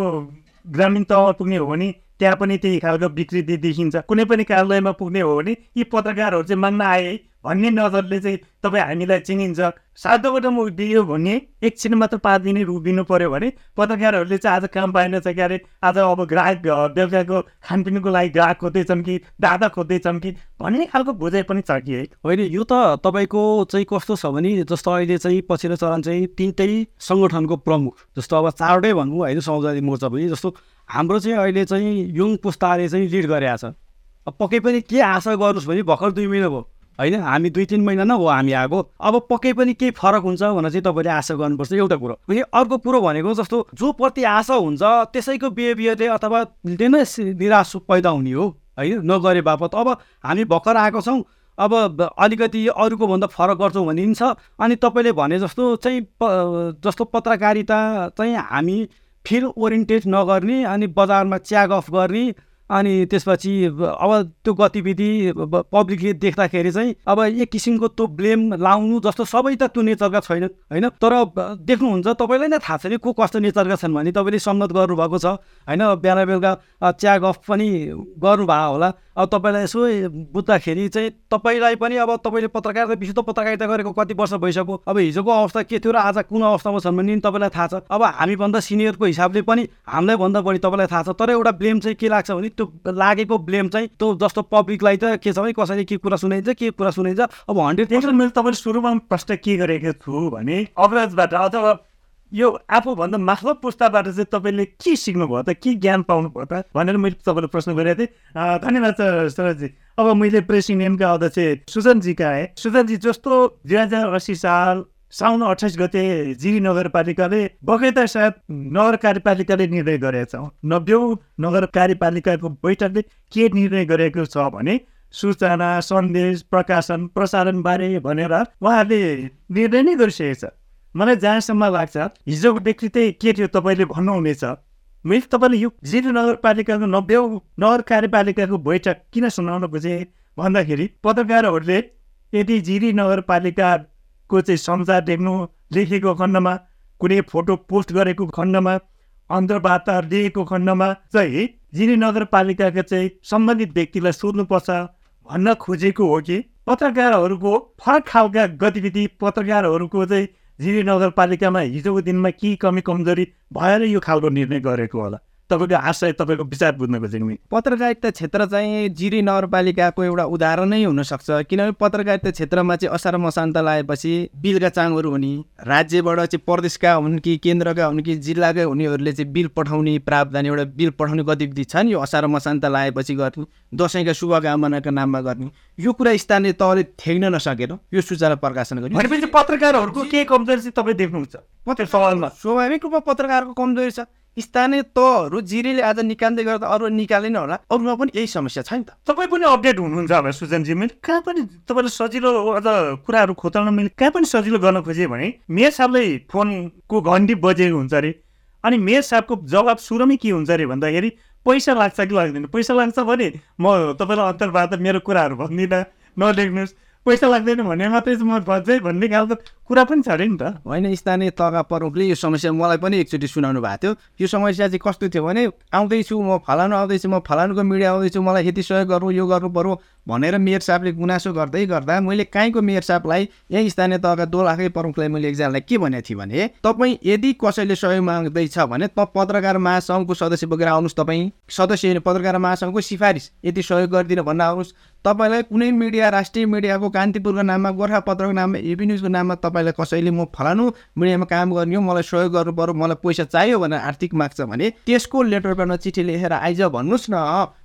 ग्रामीण तहमा पुग्ने हो भने त्यहाँ पनि त्यही खालको विकृति देखिन्छ कुनै पनि कार्यालयमा पुग्ने हो भने यी पत्रकारहरू चाहिँ माग्न आए भन्ने नजरले चाहिँ तपाईँ हामीलाई चिनिन्छ। सातोबाट म दियो भने एकछिन मात्र पाँच दिने रुख पऱ्यो भने पत्रकारहरूले चाहिँ आज काम पाएन चाहिँ क्यारे आज अब ग्राहक बेलुकाको खानपिनको लागि ग्राहक खोज्दैछन् कि दादा खोज्दैछन् कि भन्ने खालको बुझाइ पनि छ कि है? होइन यो त तपाईँको चाहिँ कस्तो छ भने जस्तो अहिले चाहिँ पछिल्लो चरण चाहिँ तिनटै सङ्गठनको प्रमुख जस्तो अब चारवटै भनौँ होइन समाजवादी मोर्चा पनि जस्तो हाम्रो चाहिँ अहिले चाहिँ युङ पुस्ताले चाहिँ लिड गरेका छ। अब पक्कै पनि के आशा गर्नुहोस् भने भर्खर दुई महिना भयो। होइन? हामी दुई तिन महिना नै हो हामी आएको अब पक्कै पनि केही फरक हुन्छ भनेर चाहिँ तपाईँले आशा गर्नुपर्छ एउटा कुरो। अनि अर्को कुरो भनेको जस्तो जो प्रति आशा हुन्छ त्यसैको बिहेभियरले अथवा नै निराश पैदा हुने हो होइन? नगरे बापत। अब हामी भर्खर आएको छौँ अब अलिकति अरूको भन्दा फरक गर्छौँ भन्ने पनि छ अनि तपाईँले भने जस्तो चाहिँ जस्तो पत्रकारिता चाहिँ हामी फिल्ड ओरिएन्टेड नगर्ने अनि बजारमा च्याग अफ गर्ने अनि त्यसपछि अब त्यो गतिविधि पब्लिकले देख्दाखेरि चाहिँ अब एक किसिमको त्यो ब्लेम लाउनु जस्तो सबै त त्यो नेचरका छैनन् होइन? तर देख्नुहुन्छ तपाईँलाई नै थाहा छ नि को कस्तो नेचरका छन् भने तपाईँले सम्मत गर्नुभएको छ होइन? बिहान बेलुका चिया गफ पनि गर्नुभएको होला। अब तपाईँलाई यसो बुझ्दाखेरि चाहिँ तपाईँलाई पनि अब तपाईँले पत्रकारिता विशुद्ध पत्रकारिता गरेको कति वर्ष भइसक्यो? अब हिजोको अवस्था के थियो र आज कुन अवस्थामा छन् भने तपाईँलाई थाहा छ। अब हामीभन्दा सिनियरको हिसाबले पनि हामीलाई भन्दा बढी तपाईँलाई थाहा छ। तर एउटा ब्लेम चाहिँ के लाग्छ भने त्यो लागेको ब्लेम चाहिँ त्यो जस्तो पब्लिकलाई त के छ भने कसैले के कुरा सुनाइन्छ के कुरा सुनाइन्छ अब हन्ड्रेड मैले तपाईँले सुरुमा प्रश्न के गरेको छु भने अग्रजबाट अथवा यो आफूभन्दा माथिल्लो पुस्ताबाट चाहिँ तपाईँले के सिक्नुभयो त के ज्ञान पाउनुभयो त भनेर मैले तपाईँलाई प्रश्न गरेको थिएँ। धन्यवाद सरजी। अब मैले प्रेस युनियनका अध्यक्ष सुजनजीका आएँ सुजनजी जस्तो दुई हजार अस्सी साल साउन अठाइस गते जिरी नगरपालिकाले बगैँता सायद नगर कार्यपालिकाले निर्णय गरेका छ नब्बेौँ नगर कार्यपालिकाको बैठकले के निर्णय गरेको छ भने सूचना सन्देश प्रकाशन प्रसारणबारे भनेर उहाँहरूले निर्णय नै गरिसकेको छ। मलाई जहाँसम्म लाग्छ हिजोको व्यक्ति के थियो तपाईँले भन्नुहुनेछ? मैले तपाईँले यो जिरी नगरपालिकाको नब्बेौँ नगर कार्यपालिकाको बैठक किन सुनाउन बुझेँ भन्दाखेरि पत्रकारहरूले यदि जिरी नगरपालिका को चाहिँ संसार देख्नु लेखेको खण्डमा कुनै फोटो पोस्ट गरेको खण्डमा अन्तर्वार्ता दिएको खण्डमा चाहिँ जिनी नगरपालिकाका चाहिँ सम्बन्धित व्यक्तिलाई सोध्नुपर्छ भन्न खोजेको हो कि? पत्रकारहरूको फरक खालका गतिविधि पत्रकारहरूको चाहिँ जिरी नगरपालिकामा हिजोको दिनमा के कमी कमजोरी भएर यो खालको निर्णय गरेको होला? तपाईँको आशय तपाईँको विचार बुझ्न खोजेको पत्रकारिता क्षेत्र चाहिँ जिरी नगरपालिकाको एउटा उदाहरणै हुनसक्छ। किनभने पत्रकारिता क्षेत्रमा चाहिँ असार मसान्त लगाएपछि बिलका चाङहरू हुने राज्यबाट चाहिँ प्रदेशका हुन् कि केन्द्रका हुन् कि जिल्लाकै हुनेहरूले चाहिँ बिल पठाउने प्रावधान एउटा बिल पठाउने गतिविधि छ नि यो असार मसान्त लगाएपछि गर्ने दसैँका शुभकामनाका नाममा गर्ने यो कुरा स्थानीय तहले थ्याक्न नसकेर यो सूचना प्रकाशन गर्ने भनेपछि पत्रकारहरूको के कमजोरी चाहिँ तपाईँ देख्नुहुन्छ। स्वाभाविक रूपमा पत्रकारको कमजोरी छ। स्थानीय तहहरू जिरीले आज निकाल्दै गर्दा अरू निकालेन होला। अरूमा पनि यही समस्या छ नि त। तपाईँ पनि अपडेट हुनुहुन्छ अब सुजनजी मैले कहाँ पनि तपाईँले सजिलो अझ कुराहरू खोताउन मैले कहाँ पनि सजिलो गर्न खोजेँ भने मेयर साहबले फोनको घन्टी बजेको हुन्छ अरे। अनि मेयर साहबको जवाब सुरुमै के हुन्छ अरे भन्दाखेरि पैसा लाग्छ कि लाग्दैन? पैसा लाग्छ भने म तपाईँलाई अन्तर्वार्ता मेरो कुराहरू भन्दिनँ नलेख्नुहोस् पैसा लाग्दैन भने मात्रै म भन्छै भन्ने खालको कुरा पनि छ अरे नि त। होइन स्थानीय तहका प्रमुखले यो समस्या मलाई पनि एकचोटि सुनाउनु भएको थियो। यो समस्या चाहिँ कस्तो थियो भने आउँदैछु म फलानु आउँदैछु म फलानुको मिडिया आउँदैछु मलाई यति सहयोग गर्नु यो गर्नु पऱ्यो भनेर मेयर साहबले गुनासो गर्दै गर्दा मैले काहीँको मेयर साहबलाई यही स्थानीय तहका दोलाखै प्रमुखलाई मैले एकजनालाई के भनेको थिएँ भने तपाईँ यदि कसैले सहयोग माग्दैछ भने त पत्रकार महासङ्घको सदस्य बोकेर आउनुहोस् तपाईँ। सदस्य पत्रकार महासङ्घको सिफारिस यदि सहयोग गरिदिनु भन्न आउनुहोस्। तपाईँलाई कुनै मिडिया राष्ट्रिय मिडियाको कान्तिपुरको नाममा गोर्खापत्रको नाममा एबी न्युजको नाममा तपाईँलाई कसैले म फलानु मिडियामा काम गर्ने हो मलाई सहयोग गर्नु पऱ्यो मलाई पैसा चाहियो भनेर आर्थिक माग्छ भने त्यसको लेटर पेडमा चिठी लेखेर आइज भन्नुहोस् न।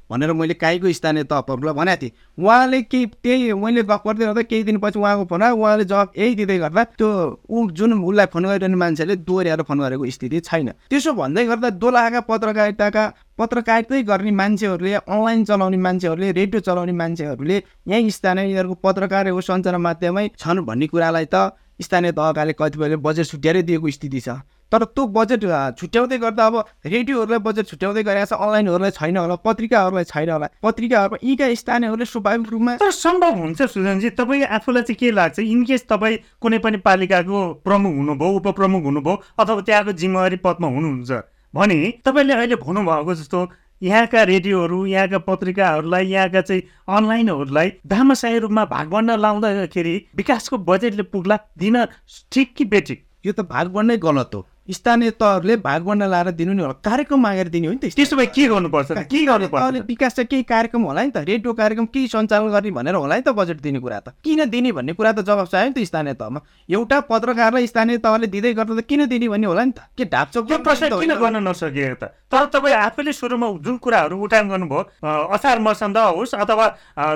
भनेर मैले काहीँको स्थानीय तहहरूलाई भनेको थिएँ। उहाँले केही त्यही मैले गफ गर्दै गर्दा केही दिनपछि उहाँको फोन आयो। उहाँले जवाब यही दिँदै गर्दा त्यो ऊ जुन उसलाई फोन गरिरहने मान्छेले दोहोऱ्याएर फोन गरेको स्थिति छैन। त्यसो भन्दै गर्दा दोलाहाका पत्रकारिताका पत्रकारितै गर्ने मान्छेहरूले अनलाइन चलाउने मान्छेहरूले रेडियो चलाउने मान्छेहरूले यहीँ स्थानीय यिनीहरूको पत्रकार हो सञ्चार माध्यमै छन् भन्ने कुरालाई त स्थानीय तहकाले कतिपयले बजेट छुट्याएरै दिएको स्थिति छ। तर त्यो बजेट छुट्याउँदै गर्दा अब रेडियोहरूलाई बजेट छुट्याउँदै गरेको छ अनलाइनहरूलाई छैन होला पत्रिकाहरूलाई छैन होला। पत्रिकाहरूमा यीका स्थानीयहरूले स्वाभाविक रूपमा तर सम्भव हुन्छ सुजनजी। तपाईँ आफूलाई चाहिँ के लाग्छ? इनकेस तपाईँ कुनै पनि पालिकाको प्रमुख हुनुभयो उपप्रमुख हुनुभयो अथवा त्यहाँको जिम्मेवारी पदमा हुनुहुन्छ भने तपाईँले अहिले भन्नुभएको जस्तो यहाँका रेडियोहरू यहाँका पत्रिकाहरूलाई यहाँका चाहिँ अनलाइनहरूलाई दामासाही रूपमा भागभण्डा लाउँदाखेरि विकासको बजेटले पुग्ला दिन ठिक कि बेठिक? यो त भागभण्डै गलत हो। स्थानीय तहहरूले भागभन्डा लाएर दिनु नि होला। कार्यक्रम मागेर दिने हो नि त त्यसो भए के गर्नुपर्छ? के गर्नुपर्छ विकास चाहिँ केही कार्यक्रम होला नि त। रेडियो कार्यक्रम केही सञ्चालन गर्ने भनेर होला नि त बजेट दिने कुरा त। किन दिने भन्ने कुरा त जवाब चाहियो नि त स्थानीय तहमा एउटा पत्रकारलाई स्थानीय तहले दिँदै गर्दा त किन दिने भन्ने होला नि त? के ढाकचोक यो प्रश्न किन गर्न नसकिएको त? तर तपाईँ आफैले सुरुमा जुन कुराहरू उठान गर्नुभयो असार मसन्द होस् अथवा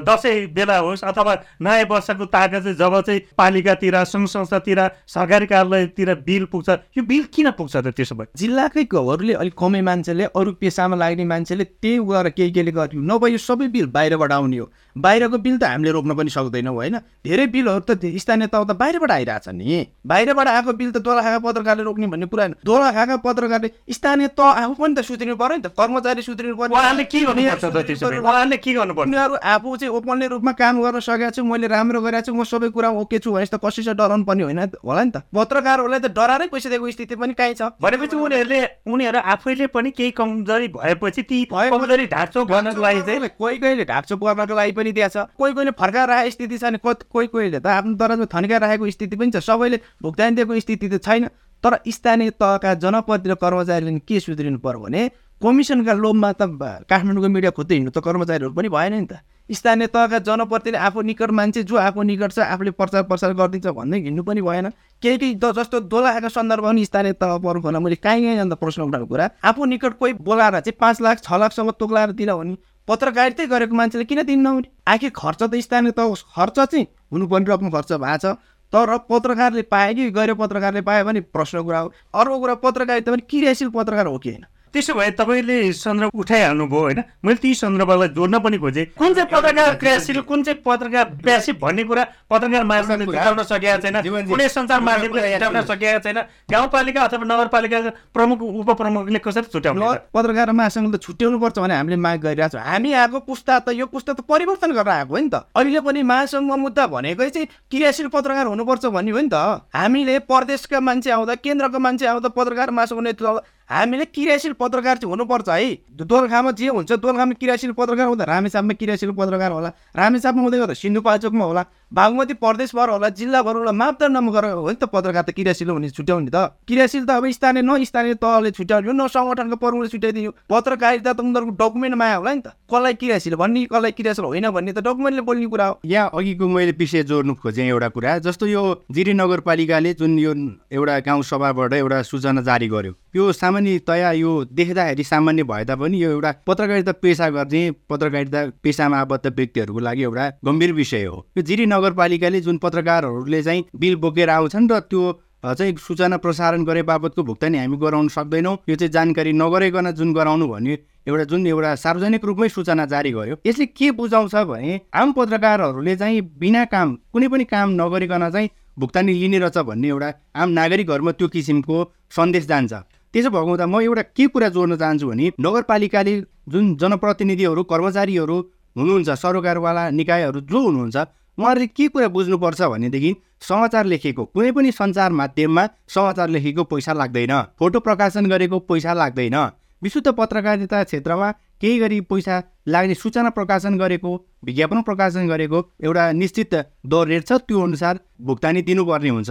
दसैँ बेला होस् अथवा नयाँ वर्षको ताका चाहिँ जब चाहिँ पालिकातिर सङ्घ संस्थातिर सरकारी कार्यालयतिर बिल पुग्छ यो बिल किन पुग्छ त त्यसो भए? जिल्लाकै घरहरूले अलिक कमै मान्छेले अरू पेसामा लाग्ने मान्छेले त्यही गएर केही केहीले गर्ने नभए यो सबै बिल बाहिरबाट आउने हो। बाहिरको बिल त हामीले रोक्न पनि सक्दैनौँ होइन? धेरै बिलहरू त स्थानीय तह त बाहिरबाट आइरहेछ नि। बाहिरबाट आएको बिल त दोला खाएका पत्रकारले रोक्ने भन्ने कुरा होइन। दोला खाएका पत्रकारले स्थानीय तह आफू पनि त सुध्रिनु पऱ्यो नि त कर्मचारी सुध्रिनु पर्यो उहाँले के उहाँले के गर्नुपर्छ? उनीहरू आफू चाहिँ ओपनली रूपमा काम गर्न सकेको छु मैले राम्रो गरेको छु म सबै कुरा ओके छु भने त कसैसँग डराउनु पर्ने होइन होला नि त। पत्रकारहरूलाई त डराएरै पैसा दिएको स्थिति पनि काहीँ छ। भनेपछि उनीहरूले उनीहरू आफैले पनि केही कमजोरी भएपछि ती भएको- कमजोरी ढाँचो गर्नको लागि चाहिँ कोही कोहीले ढाकछोप गर्नको लागि पनि दिएको छ। कोही कोहीले फर्काएर राखेको स्थिति छ कति कोही कोहीले त आफ्नो दराजमा थन्काएर राखेको स्थिति पनि छ। सबैले भुक्तानी दिएको स्थिति त छैन। तर स्थानीय तहका जनप्रति र कर्मचारीले के सुध्रिनु पर्यो भने कमिसनका लोभमा त काठमाडौँको मिडिया खोज्दै हिँड्नु त कर्मचारीहरू पनि भएन नि त। स्थानीय तहका जनप्रतिले आफू निकट मान्छे जो आफू निकट छ आफूले प्रचार प्रसार गरिदिन्छ भन्दै हिँड्नु पनि भएन। केही केही जस्तो दोलाहाका सन्दर्भमा पनि स्थानीय तह प्रमुखहरूलाई मैले काहीँ काहीँ अन्त प्रश्न उठाएको कुरा। आफू निकट कोही बोलाएर चाहिँ पाँच लाख छ लाखसम्म तोक्लाएर दिन भने पत्रकारितै गरेको मान्छेले किन दिन नहुने आखिर खर्च त स्थानीय तह खर्च चाहिँ हुनुपर्ने रकम खर्च भएको छ। तर पत्रकारले पाए कि गैर पत्रकारले पायो भने प्रश्न कुरा हो। अर्को कुरा पत्रकारिता पनि क्रियाशील पत्रकार हो कि होइन? त्यसो भए तपाईँले सन्दर्भ उठाइहाल्नुभयो होइन? मैले ती सन्दर्भलाई जोड्न पनि खोजेँ। कुन चाहिँ पत्रकार क्रियाशील कुन चाहिँ पत्रकार प्यासिभ भन्ने कुरा पत्रकार महासङ्घले जुटाउन सकेका छैन। कुनै सञ्चार माध्यमले जुटाउन सकेका छैन। गाउँपालिका अथवा नगरपालिकाका प्रमुख उपप्रमुखले कसरी छुट्याउने? पत्रकार महासङ्घले त छुट्याउनुपर्छ भने हामीले माग गरिरहेको छौँ हामी आएको पुस्ता त यो पुस्ता त परिवर्तन गरेर आएको हो नि त। अहिले पनि महासङ्घमा मुद्दा भनेकै चाहिँ क्रियाशील पत्रकार हुनुपर्छ भन्ने हो नि त। हामीले प्रदेशका मान्छे आउँदा केन्द्रको मान्छे आउँदा पत्रकार महासङ्घ नेतृत्व हामीले क्रियाशील पत्रकार चाहिँ हुनुपर्छ है। दोलखामा जे हुन्छ दोलखामा क्रियाशील पत्रकार हुँदा रामेछापमा क्रियाशील पत्रकार होला। रामेछापमा हुँदै गर्दा सिन्धुपाल्चोकमा होला। बागमती प्रदेशभर होला जिल्लाभर होला मापदण्डमा गरेर हो नि त पत्रकार त क्रियाशील हुने छुट्याउने त। क्रियाशील त अब स्थानीय न स्थानीय तहले छुट्याउने न सङ्गठनको प्रमुखले छुट्याइदियो। पत्रकारिता त उनीहरूको डकुमेन्टमा आयो होला नि त। कसलाई क्रियाशील भन्ने कसलाई क्रियाशील होइन भन्ने त डकुमेन्टले बोल्ने कुरा हो। यहाँ अघिको मैले विषय जोड्नु खोजेँ एउटा कुरा जस्तो यो जिरी नगरपालिकाले जुन यो एउटा गाउँ सभाबाट एउटा सूचना जारी गर्यो यो सामान्यतया यो देख्दाखेरि सामान्य भए तापनि यो एउटा पत्रकारिता पेसा गर्ने पत्रकारिता पेसामा आबद्ध व्यक्तिहरूको लागि एउटा गम्भीर विषय हो। यो जिरी नगरपालिकाले जुन पत्रकारहरूले चाहिँ बिल बोकेर आउँछन् र त्यो चाहिँ सूचना प्रसारण गरे बापतको भुक्तानी हामी गराउन सक्दैनौँ। यो चाहिँ जानकारी नगरिकन जुन गराउनु भन्ने एउटा जुन एउटा सार्वजनिक रूपमै सूचना जारी गर्यो यसले के बुझाउँछ भने आम पत्रकारहरूले चाहिँ बिना काम कुनै पनि काम नगरिकन चाहिँ भुक्तानी लिने रहेछ भन्ने एउटा आम नागरिकहरूमा त्यो किसिमको सन्देश जान्छ। त्यसो भएको हुँदा म एउटा के कुरा जोड्न चाहन्छु भने नगरपालिकाले जुन जनप्रतिनिधिहरू कर्मचारीहरू हुनुहुन्छ सरोकारवाला निकायहरू जो हुनुहुन्छ उहाँहरूले के कुरा बुझ्नुपर्छ भनेदेखि समाचार लेखेको कुनै पनि सञ्चार माध्यममा समाचार लेखेको पैसा लाग्दैन फोटो प्रकाशन गरेको पैसा लाग्दैन। विशुद्ध पत्रकारिता क्षेत्रमा केही गरी पैसा लाग्ने सूचना प्रकाशन गरेको विज्ञापन प्रकाशन गरेको एउटा निश्चित दर रेट छ त्यो अनुसार भुक्तानी दिनुपर्ने हुन्छ।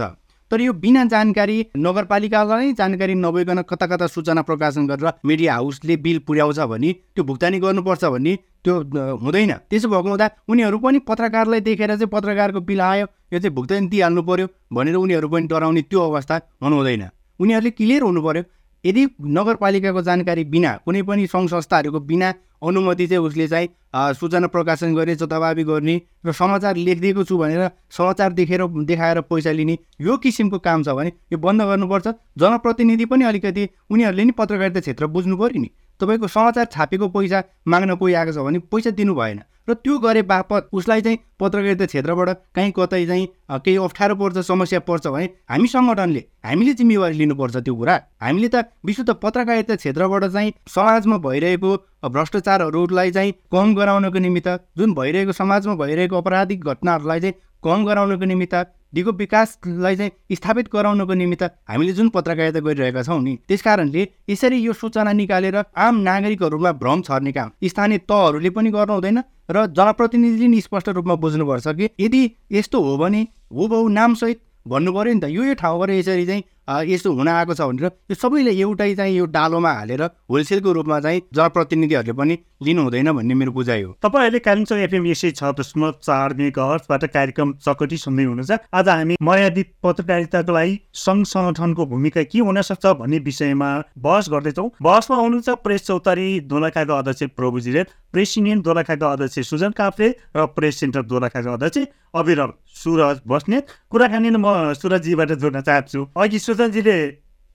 तर यो बिना जानकारी नगरपालिकालाई जानकारी नभइकन कता कता सूचना प्रकाशन गरेर मिडिया हाउसले बिल पुर्याउँछ भने त्यो भुक्तानी गर्नुपर्छ भन्ने त्यो हुँदैन। त्यसो भएको हुँदा उनीहरू पनि पत्रकारलाई देखेर चाहिँ पत्रकारको बिल आयो यो चाहिँ भुक्तानी दिइहाल्नु पर्यो भनेर उनीहरू पनि डराउने त्यो अवस्था हुनु हुँदैन उनीहरूले क्लियर हुनु पर्यो यदि नगरपालिकाको जानकारी बिना कुनै पनि सङ्घ संस्थाहरूको बिना अनुमति चाहिँ उसले चाहिँ सूचना प्रकाशन गर्ने जताभावी गर्ने र समाचार लेखिदिएको छु भनेर समाचार देखेर देखाएर पैसा लिने यो किसिमको काम छ भने यो बन्द गर्नुपर्छ। जनप्रतिनिधि पनि अलिकति उनीहरूले नि पत्रकारिता क्षेत्र बुझ्नु पऱ्यो नि। तपाईँको समाचार छापेको पैसा माग्न कोही आएको छ भने पैसा दिनु भएन। र त्यो गरे बापत उसलाई चाहिँ पत्रकारिता क्षेत्रबाट कहीँ कतै चाहिँ केही अप्ठ्यारो पर्छ समस्या पर्छ भने हामी सङ्गठनले हामीले जिम्मेवारी लिनुपर्छ त्यो कुरा। हामीले त विशुद्ध पत्रकारिता क्षेत्रबाट चाहिँ समाजमा भइरहेको भ्रष्टाचारहरूलाई चाहिँ कम गराउनको निमित्त जुन भइरहेको समाजमा भइरहेको अपराधिक घटनाहरूलाई चाहिँ कम गराउनको निमित्त दिगो विकासलाई चाहिँ स्थापित गराउनको निमित्त हामीले जुन पत्रकारिता गरिरहेका छौँ नि त्यस कारणले यसरी यो सूचना निकालेर आम नागरिकहरूमा भ्रम छर्ने काम स्थानीय तहहरूले पनि गर्नु हुँदैन र जनप्रतिनिधिले नि स्पष्ट रूपमा बुझ्नुपर्छ कि यदि यस्तो हो भने हो बहु नामसहित भन्नु पऱ्यो नि त यो यो ठाउँबाट यसरी चाहिँ यस्तो हुन आएको छ भनेर यो सबैले एउटै चाहिँ यो डालोमा हालेर होलसेलको रूपमा चाहिँ जनप्रतिनिधिहरूले पनि लिनु हुँदैन भन्ने मेरो बुझाइ हो। तपाईँहरूले कालिम्पोङ एफएम यसै छ दशमलव चार कार्यक्रम चकटी सुन्दै हुनुहुन्छ। आज हामी मर्यादित पत्रकारिताको लागि सङ्घ सङ्गठनको भूमिका के हुन सक्छ भन्ने विषयमा बहस गर्दैछौँ। बहसमा हुनुहुन्छ प्रेस चौतारी दोलखाका अध्यक्ष प्रभु जिरेल प्रेस युनियन दोलखाका अध्यक्ष सुजन काफ्रे र प्रेस सेन्टर दोलखाका अध्यक्ष अविरल सुरज बस्नेत कुराकानी म सुरजजीबाट जोड्न चाहन्छु। अघि सुजनजीले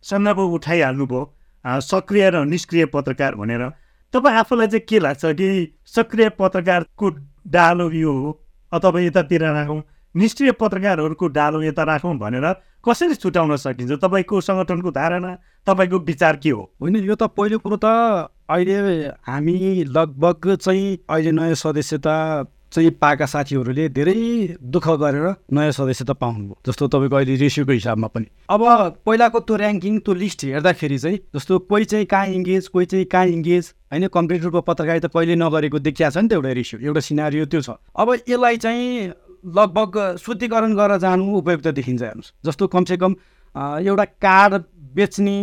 सन्दर्भ उठाइहाल्नुभयो सक्रिय र निष्क्रिय पत्रकार भनेर। तपाईँ आफूलाई चाहिँ के लाग्छ कि सक्रिय पत्रकारको डालो यो हो अथवा यतातिर राखौँ? निष्क्रिय पत्रकारहरूको डालो यता राखौँ भनेर कसरी छुट्याउन सकिन्छ? तपाईँको सङ्गठनको धारणा तपाईँको विचार के हो? होइन यो त पहिलो कुरो त अहिले हामी लगभग चाहिँ अहिले नयाँ सदस्यता चाहिँ पाएका साथीहरूले धेरै दुःख गरेर नयाँ सदस्यता पाउनुभयो जस्तो तपाईँको अहिले रेसियोको हिसाबमा पनि। अब पहिलाको त्यो ऱ्याङ्किङ त्यो लिस्ट हेर्दाखेरि चाहिँ जस्तो कोही चाहिँ कहाँ इङ्गेज कोही चाहिँ कहाँ इङ्गेज होइन कम्प्लिट रूपमा पत्रकारिता कहिले नगरेको देखिया छ नि त एउटा रेसियो एउटा सिनारियो त्यो छ। अब यसलाई चाहिँ लगभग शुद्धिकरण गरेर जानु उपयुक्त देखिन्छ हेर्नुहोस्। जस्तो कमसेकम एउटा कार्ड बेच्ने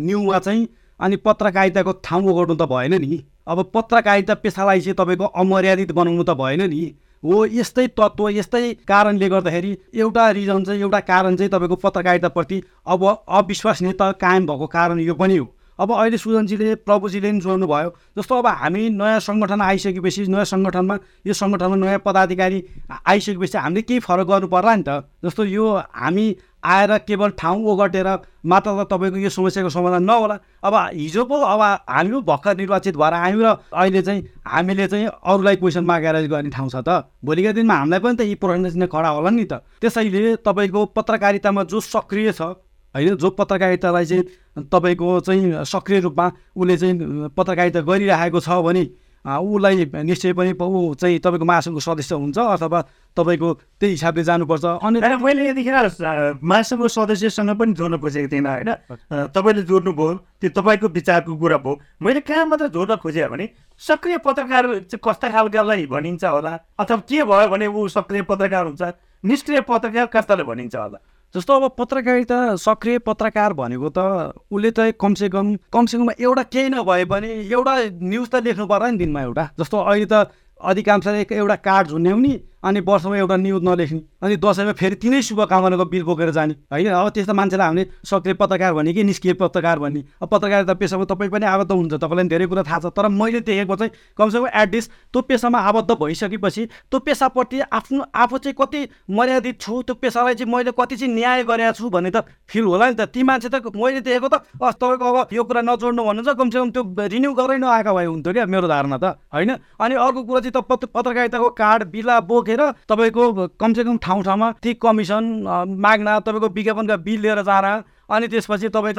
न्युमा चाहिँ अनि पत्रकारिताको ठाउँ ओगट्नु त भएन नि। अब पत्रकारिता पेसालाई चाहिँ तपाईँको अमर्यादित बनाउनु त भएन नि। हो यस्तै तत्त्व यस्तै कारणले गर्दाखेरि एउटा रिजन चाहिँ एउटा कारण चाहिँ तपाईँको पत्रकारिताप्रति अब अविश्वसनीयता कायम भएको कारण यो पनि हो। अब अहिले सुजनजीले प्रभुजीले पनि जोड्नु भयो जस्तो अब हामी नयाँ सङ्गठन आइसकेपछि नयाँ सङ्गठनमा यो सङ्गठनमा नयाँ पदाधिकारी आइसकेपछि हामीले केही फरक गर्नु पर्ला नि त। जस्तो यो हामी आएर केवल ठाउँ ओगटेर मात्र त तपाईँको यो समस्याको समाधान नहोला। अब हिजो पो अब हामी पो भर्खर निर्वाचित भएर आयौँ र अहिले चाहिँ हामीले चाहिँ अरूलाई क्वेसन मागेर गर्ने ठाउँ छ त। भोलिका दिनमा हामीलाई पनि त यी प्रश्न खडा होला नि त। त्यसैले तपाईँको पत्रकारितामा जो सक्रिय छ होइन जो पत्रकारितालाई चाहिँ तपाईँको चाहिँ सक्रिय रूपमा उसले चाहिँ पत्रकारिता गरिरहेको छ भने उसलाई निश्चय पनि ऊ चाहिँ तपाईँको महासङ्घको सदस्य हुन्छ अथवा तपाईँको त्यही हिसाबले जानुपर्छ। अनि मैले यतिखेर महासङ्घको सदस्यसँग पनि जोड्न खोजेको थिइनँ होइन? तपाईँले जोड्नुभयो त्यो तपाईँको विचारको कुरा भयो। मैले कहाँ मात्र जोड्न खोजेँ भने सक्रिय पत्रकार चाहिँ कस्ता खालकालाई भनिन्छ होला? अथवा के भयो भने ऊ सक्रिय पत्रकार हुन्छ? निष्क्रिय पत्रकार कस्ताले भनिन्छ होला? जस्तो अब पत्रकारिता सक्रिय पत्रकार भनेको त उसले त कमसेकम कमसेकम एउटा केही नभए पनि एउटा न्युज त लेख्नु पर्यो नि दिनमा एउटा। जस्तो अहिले त अधिकांशले एउटा कार्ड झुन्याउने अनि वर्षमा एउटा न्युज नलेख्ने अनि दसैँमा फेरि तिनै शुभकामनाको बिल बोकेर जाने। होइन? अब त्यस्तो मान्छेलाई हामीले सक्रिय पत्रकार भने कि निष्क्रिय पत्रकार भन्ने अब पत्रकारिता पेसामा तपाईँ पनि आबद्ध हुन्छ तपाईँलाई धेरै कुरा थाहा छ। तर मैले देखेको चाहिँ कमसेकम एटलिस्ट त्यो पेसामा आबद्ध भइसकेपछि त्यो पेसाप्रति आफ्नो आफू चाहिँ कति मर्यादित छु त्यो पेसालाई चाहिँ मैले कति चाहिँ न्याय गरेको छु भन्ने त फिल होला नि त। ती मान्छे त मैले देखेको त अस तपाईँको अब यो कुरा नजोड्नु भन्नुहुन्छ कमसेकम त्यो रिन्यू गरेरै नआएको भए हुन्थ्यो क्या मेरो धारणा त। होइन? अनि अर्को कुरा चाहिँ त पत्रकारिताको कार्ड बिला बोकेर राखेर तपाईँको कमसेकम ठाउँ ठाउँमा ती कमिसन माग्न तपाईँको विज्ञापनका बिल लिएर जान अनि त्यसपछि तपाईँ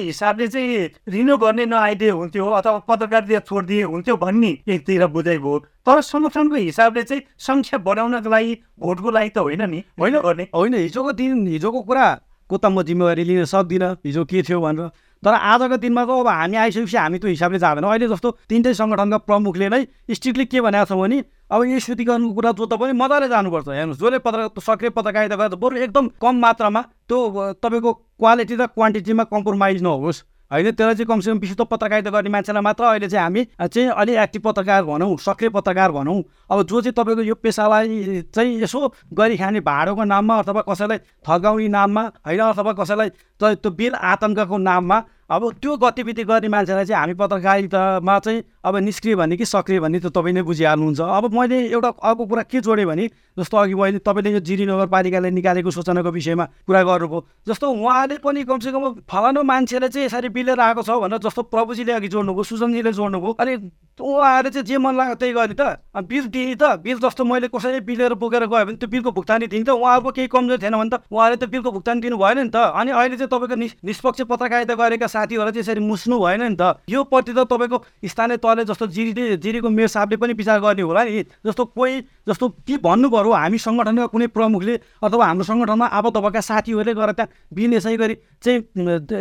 हिसाबले चाहिँ रिन्यू गर्ने नआइदिए हुन्थ्यो अथवा पत्रकारिता छोडिदिए हुन्थ्यो भन्ने एकतिर बुझाइ भयो। तर सङ्गठनको हिसाबले चाहिँ सङ्ख्या बढाउनको लागि भोटको लागि त होइन नि। होइन गर्ने? होइन हिजोको दिन हिजोको कुराको त म जिम्मेवारी लिन सक्दिनँ हिजो के थियो भनेर। तर आजको दिनमा त अब हामी आइसकेपछि हामी त्यो हिसाबले जाँदैनौँ। अहिले जस्तो तिनटै सङ्गठनका प्रमुखले नै स्ट्रिक्टली के भनेको छ भने अब यो शुद्धिकरणको कुरा जोत्दा पनि मजाले जानुपर्छ हेर्नुहोस्। जसले पत्र सक्रिय पत्रकारिता गर्दा बरु एकदम कम मात्रामा त्यो तपाईँको क्वालिटी र क्वान्टिटीमा कम्प्रोमाइज नहोस् होइन? त्यसलाई चाहिँ कमसेकम विशुद्ध पत्रकारिता गर्ने मान्छेलाई मात्र अहिले चाहिँ हामी चाहिँ अलिक एक्टिभ पत्रकार भनौँ सक्रिय पत्रकार भनौँ। अब जो चाहिँ तपाईँको यो पेसालाई चाहिँ यसो गरी खाने भाडोको नाममा अथवा कसैलाई थगाउने नाममा होइन? अथवा कसैलाई त्यो बिल आतङ्कको नाममा अब त्यो गतिविधि गर्ने मान्छेलाई चाहिँ हामी पत्रकारितामा चाहिँ अब निष्क्रिय भन्ने कि सक्रिय भन्ने त तपाईँ नै बुझिहाल्नुहुन्छ। अब मैले एउटा अर्को कुरा के जोडेँ भने जस्तो अघि मैले तपाईँले यो जिरी नगरपालिकाले निकालेको सूचनाको विषयमा कुरा गर्नुभयो जस्तो उहाँले पनि कमसेकम फलानु मान्छेले चाहिँ यसरी बिलेर आएको छ भनेर जस्तो प्रभुजीले अघि जोड्नुभयो सुजनजीले जोड्नुभयो अनि उहाँहरूले चाहिँ जे मन लाग्यो त्यही गर्ने त। बिल दिने त बिल जस्तो मैले कसैले बिलेर बोकेर गयो भने त्यो बिलको भुक्तानी दिने त। उहाँहरूको केही कमजोर थिएन भने त उहाँले त बिलको भुक्तानी दिनु भएन नि त। अनि अहिले चाहिँ तपाईँको निष्पक्ष पत्रकारिता गरेका साथीहरूलाई चाहिँ यसरी मुस्नु भएन नि त। यो प्रति त तपाईँको स्थानीय तहले जस्तो जिरीले जिरीको मेयर साहबले पनि विचार गर्ने होला नि। जस्तो कोही जस्तो के भन्नु पऱ्यो हामी सङ्गठनका कुनै प्रमुखले अथवा हाम्रो सङ्गठनमा आबद्ध भएका साथीहरूले गएर त्यहाँ बिल यसै गरी चाहिँ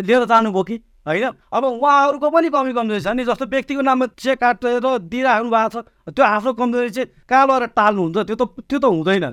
लिएर जानुभयो कि? होइन? अब उहाँहरूको पनि कमी कमजोरी छ नि। जस्तो व्यक्तिको नाममा चेक काटेर दिइराख्नु भएको छ त्यो आफ्नो कमजोरी चाहिँ कहाँ लगेर टाल्नुहुन्छ? त्यो त त्यो त हुँदैन।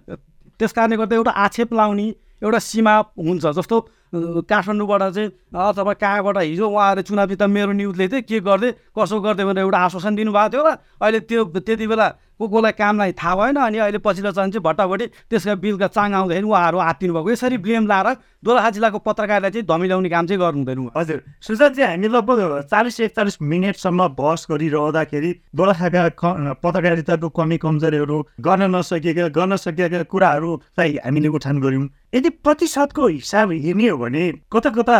त्यस कारणले गर्दा एउटा आक्षेप लाउने एउटा सीमा हुन्छ। जस्तो काठमाडौँबाट चाहिँ अथवा कहाँबाट हिजो उहाँहरूले चुनावी त मेरो न्युजले चाहिँ के गर्दै कसो गर्दै भनेर एउटा आश्वासन दिनुभएको थियो र अहिले त्यो त्यति बेला को कोलाई कामलाई थाहा भएन अनि अहिले पछिल्लो चरण चाहिँ भट्टाभट्टी त्यसका बिलका चाङ आउँदाखेरि उहाँहरू हात्तिनु भएको। यसरी ब्लेम लाएर दोलखा जिल्लाको पत्रकारलाई चाहिँ धमिलाउने काम चाहिँ गर्नु हुँदैन हजुर। चाहिँ हामी लगभग चालिस एकचालिस मिनटसम्म बहस गरिरहँदाखेरि दोलखाका पत्रकारिताको कमी कमजोरीहरू गर्न नसकेका गर्न सकेका कुराहरूलाई हामीले उठान गऱ्यौँ। यदि प्रतिशतको हिसाब हेर्ने हो भने कता कता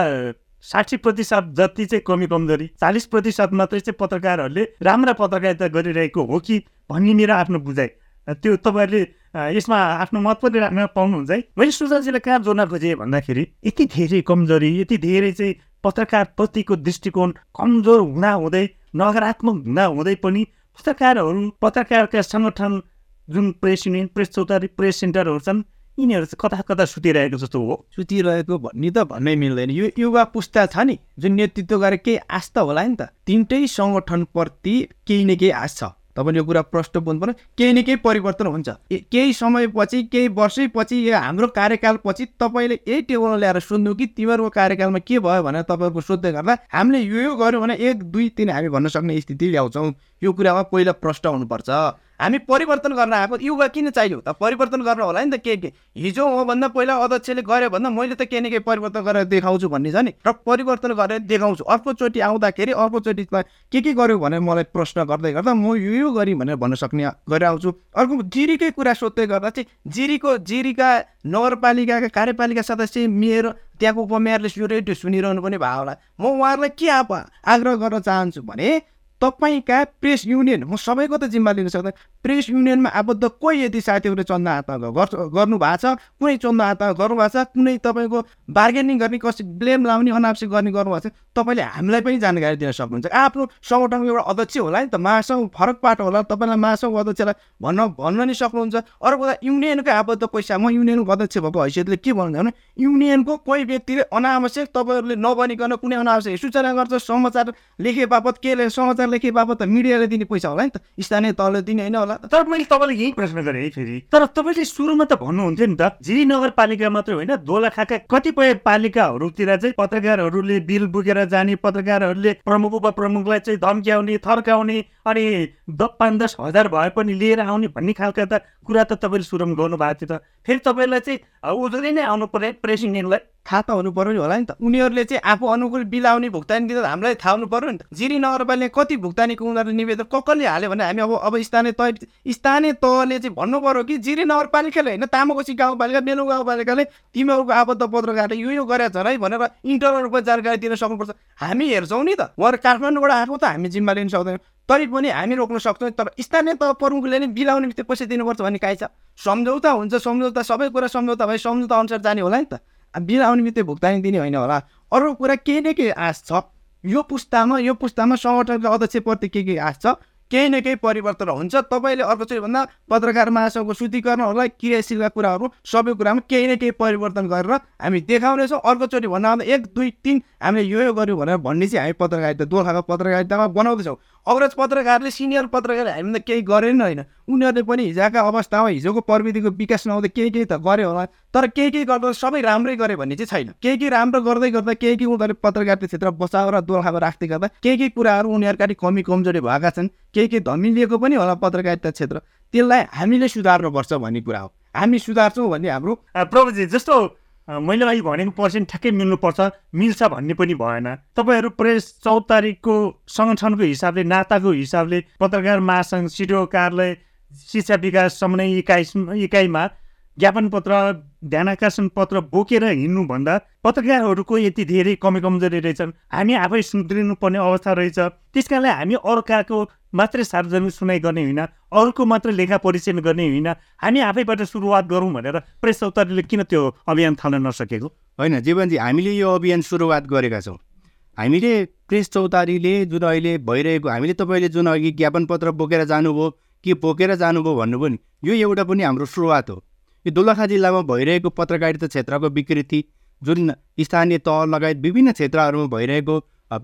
साठी प्रतिशत जति चाहिँ कमी कमजोरी चालिस प्रतिशत मात्रै चाहिँ पत्रकारहरूले राम्रा पत्रकारिता गरिरहेको हो कि भन्ने मेरो आफ्नो बुझाइ। त्यो तपाईँहरूले यसमा आफ्नो मत पनि राख्न पाउनुहुन्छ है। मैले सुजनजीलाई कहाँ जोड्न खोजेँ भन्दाखेरि यति धेरै कमजोरी यति धेरै चाहिँ पत्रकारप्रतिको दृष्टिकोण कमजोर हुँदा हुँदै नकारात्मक हुँदा हुँदै पनि पत्रकारहरू पत्रकारका सङ्गठन जुन press union press Chautari press सेन्टरहरू छन् यिनीहरू चाहिँ कता कता सुतिरहेको जस्तो हो। सुतिरहेको भन्ने त भन्नै मिल्दैन। यो युवा पुस्ता छ नि जुन नेतृत्व गरे केही त होला नि त। तिनटै सङ्गठनप्रति केही न केही आश छ तपाईँले यो कुरा प्रष्ट बुझ्नु पर्यो केही न केही परिवर्तन हुन्छ। केही समयपछि केही वर्षैपछि यो हाम्रो कार्यकालपछि तपाईँले यही टेबलमा ल्याएर सोध्नु कि तिमीहरूको कार्यकालमा के भयो भनेर तपाईँहरूको सोध्दै गर्दा हामीले यो यो गऱ्यौँ भने एक दुई तिन हामी भन्न सक्ने स्थिति ल्याउँछौँ। यो कुरामा पहिला प्रष्ट हुनुपर्छ। हामी परिवर्तन गर्न आएको युवा किन चाहियो त? परिवर्तन गर्न होला नि त के के? हिजो मभन्दा पहिला अध्यक्षले गर्यो भन्दा मैले त केही न केही परिवर्तन गरेर देखाउँछु भन्ने छ नि। र परिवर्तन गरेर देखाउँछु। अर्कोचोटि आउँदाखेरि अर्कोचोटिमा के के गर्यो भनेर मलाई प्रश्न गर्दै गर्दा म यो यो गरेँ भनेर भन्न सक्ने गरेर आउँछु अर्को जिरीकै कुरा सोध्दै गर्दा चाहिँ जिरीको जिरीका नगरपालिकाका कार्यपालिका सदस्य मेयर त्यहाँको उपमेयरले यो रेडियो सुनिरहनु पनि भयो होला। म उहाँहरूलाई के आग्रह गर्न चाहन्छु भने तपाईँका प्रेस युनियन? म सबैको त जिम्मा लिन सक्दैन। प्रेस युनियनमा आबद्ध कोही यदि साथीहरूले चन्दा हातमा गर्नु भएको छ कुनै चन्दा हातमा गर्नुभएको छ कुनै तपाईँको बार्गेनिङ गर्ने कसै ब्लेम लाउने अनावश्यक गर्ने गर्नुभएको छ तपाईँले हामीलाई पनि जानकारी दिन सक्नुहुन्छ। आफ्नो सङ्गठनको एउटा अध्यक्ष होला नि त महासङ्घ फरक पाटो होला तपाईँलाई महासङ्घ अध्यक्षलाई भन्न भन्न नि सक्नुहुन्छ। अर्को कुरा युनियनको आबद्ध पैसा म युनियनको अध्यक्ष भएको हैसियतले के भन्नु भने युनियनको कोही व्यक्तिले अनावश्यक तपाईँहरूले नबनिकन कुनै अनावश्यक सूचना गर्छ समाचार लेखे बापत के समाचार लेखे बापत त मिडियाले दिने पैसा होला नि त। स्थानीय तहले दिने होइन होला तर मैले तपाईँलाई यही प्रश्न गरेँ है फेरि। तर तपाईँले सुरुमा त भन्नुहुन्थ्यो नि त झिरी नगरपालिका मात्रै होइन दोलाखाका कतिपय पालिकाहरूतिर चाहिँ पत्रकारहरूले बिल बोकेर जाने पत्रकारहरूले प्रमुख उपप्रमुखलाई चाहिँ धम्क्याउने थर्काउने अनि द पाँच दस हजार भए पनि लिएर आउने भन्ने खालका त कुरा त तपाईँले सुरुमा गर्नुभएको थियो त। फेरि तपाईँलाई चाहिँ उजुरी नै आउनु पर्यो प्रेसिडेन्टलाई थाहा त हुनु पऱ्यो नि होला नि त। उनीहरूले चाहिँ आफू अनुकूल बिल आउने भुक्तानी दिँदा हामीलाई थाहा हुनु पऱ्यो नि त। जिरी नगरपालिका कति भुक्तानीको उनीहरूले निवेदन कसले हाल्यो भने हामी अब अब स्थानीय तह स्थानीय तहले चाहिँ भन्नु पऱ्यो कि जिरी नगरपालिकाले होइन तामाकोसी गाउँपालिका मेलो गाउँपालिकाले तिमीहरूको आबद्ध पत्रकार यो यो गरेछ है भनेर इन्टरनल रूपमा जानकारी दिन सक्नुपर्छ। हामी हेर्छौँ नि त। उहाँहरू काठमाडौँबाट आएको त हामी जिम्मा लिन सक्दैनौँ। तै पनि हामी रोक्न सक्छौँ। तर स्थानीय तह प्रमुखले नै बिलाउने बित्तिकै पैसा दिनुपर्छ भन्ने काहीँ छ। सम्झौता हुन्छ सम्झौता सबै कुरा सम्झौता भए सम्झौता अनुसार जाने होला नि त। बिल आउने बित्तिकै भुक्तानी दिने होइन होला। अरू कुरा केही न केही आश छ? यो पुस्तामा यो पुस्तामा सङ्गठनको अध्यक्षप्रति के के आश छ? केही न केही परिवर्तन हुन्छ। तपाईँले अर्कोचोटि भन्दा पत्रकार महासङ्घको शुद्धिकरणहरूलाई क्रियाशीलका कुराहरू सबै कुरामा केही न केही परिवर्तन गरेर हामी देखाउनेछौँ। अर्कोचोटि भन्दा एक दुई तिन हामीले यो यो गऱ्यौँ भनेर भन्ने चाहिँ हामी पत्रकारिता दोखाको पत्रकारितामा बनाउँदैछौँ। अग्रज पत्रकारले सिनियर पत्रकारले हामीले केही गरेन होइन। उनीहरूले पनि हिजोका अवस्थामा हिजोको प्रविधिको विकास नहुँदा केही केही त गऱ्यो होला। तर केही केही गर्दा सबै राम्रै गरे भन्ने चाहिँ छैन। केही केही राम्रो गर्दै गर्दा केही केही उनीहरूले पत्रकारिता क्षेत्र बचाएर दोलखामा राख्दै गर्दा केही केही कुराहरू उनीहरूका कमी कमजोरी भएका छन्। केही केही धमिलिएको पनि होला पत्रकारिता क्षेत्र। त्यसलाई हामीले सुधार्नुपर्छ भन्ने कुरा हो। हामी सुधार्छौँ भन्ने हाम्रो प्रभुजी जस्तो मैले अहिले भनेको पर्सेन्ट ठ्याक्कै मिल्नुपर्छ। मिल्छ भन्ने पनि भएन। तपाईँहरू प्रेस चौध तारिकको सङ्गठनको हिसाबले नाताको हिसाबले पत्रकार महासङ्घ सिडिओ कार्यालय शिक्षा विकास समन्वय इकाइ इकाइमा ज्ञापन पत्र ध्यान आकर्षण पत्र बोकेर हिँड्नुभन्दा पत्रकारहरूको यति धेरै कमी कमजोरी रहेछन्। हामी आफै सुध्रिनुपर्ने अवस्था रहेछ। त्यस कारणले हामी अर्काको मात्रै सार्वजनिक सुनाइ गर्ने होइन अरूको मात्रै लेखा परिचय गर्ने होइन। हामी आफैबाट सुरुवात गरौँ भनेर प्रेस चौतारीले किन त्यो अभियान थाल्न नसकेको? होइन जीवनजी हामीले यो अभियान सुरुवात गरेका छौँ। हामीले प्रेस चौतारीले जुन अहिले भइरहेको हामीले तपाईँले जुन अघि ज्ञापन पत्र बोकेर जानुभयो के बोकेर जानुभयो भन्नुभयो नि यो एउटा पनि हाम्रो सुरुवात हो। यो दोलखा जिल्लामा भइरहेको पत्रकारिता क्षेत्रको विकृति जुन स्थानीय तह लगायत विभिन्न क्षेत्रहरूमा भइरहेको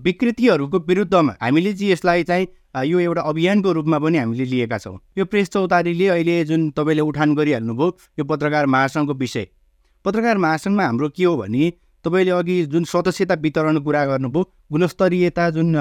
विकृतिहरूको विरुद्धमा हामीले चाहिँ यसलाई चाहिँ यो एउटा अभियानको रूपमा पनि हामीले लिएका छौँ। यो प्रेस चौतारीले अहिले जुन तपाईँले उठान गरिहाल्नुभयो यो पत्रकार महासङ्घको विषय। पत्रकार महासङ्घमा हाम्रो के हो भने तपाईँले अघि जुन सदस्यता वितरण कुरा गर्नुभयो गुणस्तरीयता जुन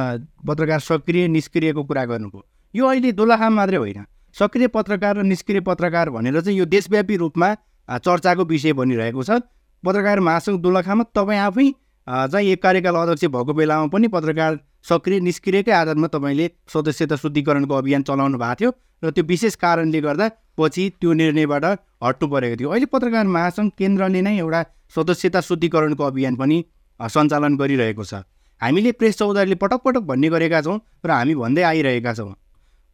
पत्रकार सक्रिय निष्क्रियको कुरा गर्नुभयो यो अहिले दोलखा मात्रै होइन। सक्रिय पत्रकार र निष्क्रिय पत्रकार भनेर चाहिँ यो देशव्यापी रूपमा चर्चाको विषय बनिरहेको छ। पत्रकार महासङ्घ दोलखामा तपाईँ आफै चाहिँ एक कार्यकाल अध्यक्ष भएको बेलामा पनि पत्रकार सक्रिय निष्क्रियकै आधारमा तपाईँले सदस्यता शुद्धिकरणको अभियान चलाउनु भएको थियो र त्यो विशेष कारणले गर्दा पछि त्यो निर्णयबाट हट्नु परेको थियो। अहिले पत्रकार महासङ्घ केन्द्रले नै एउटा सदस्यता शुद्धिकरणको अभियान पनि सञ्चालन गरिरहेको छ। हामीले प्रेस चौधरीले पटक पटक भन्ने गरेका छौँ र हामी भन्दै आइरहेका छौँ।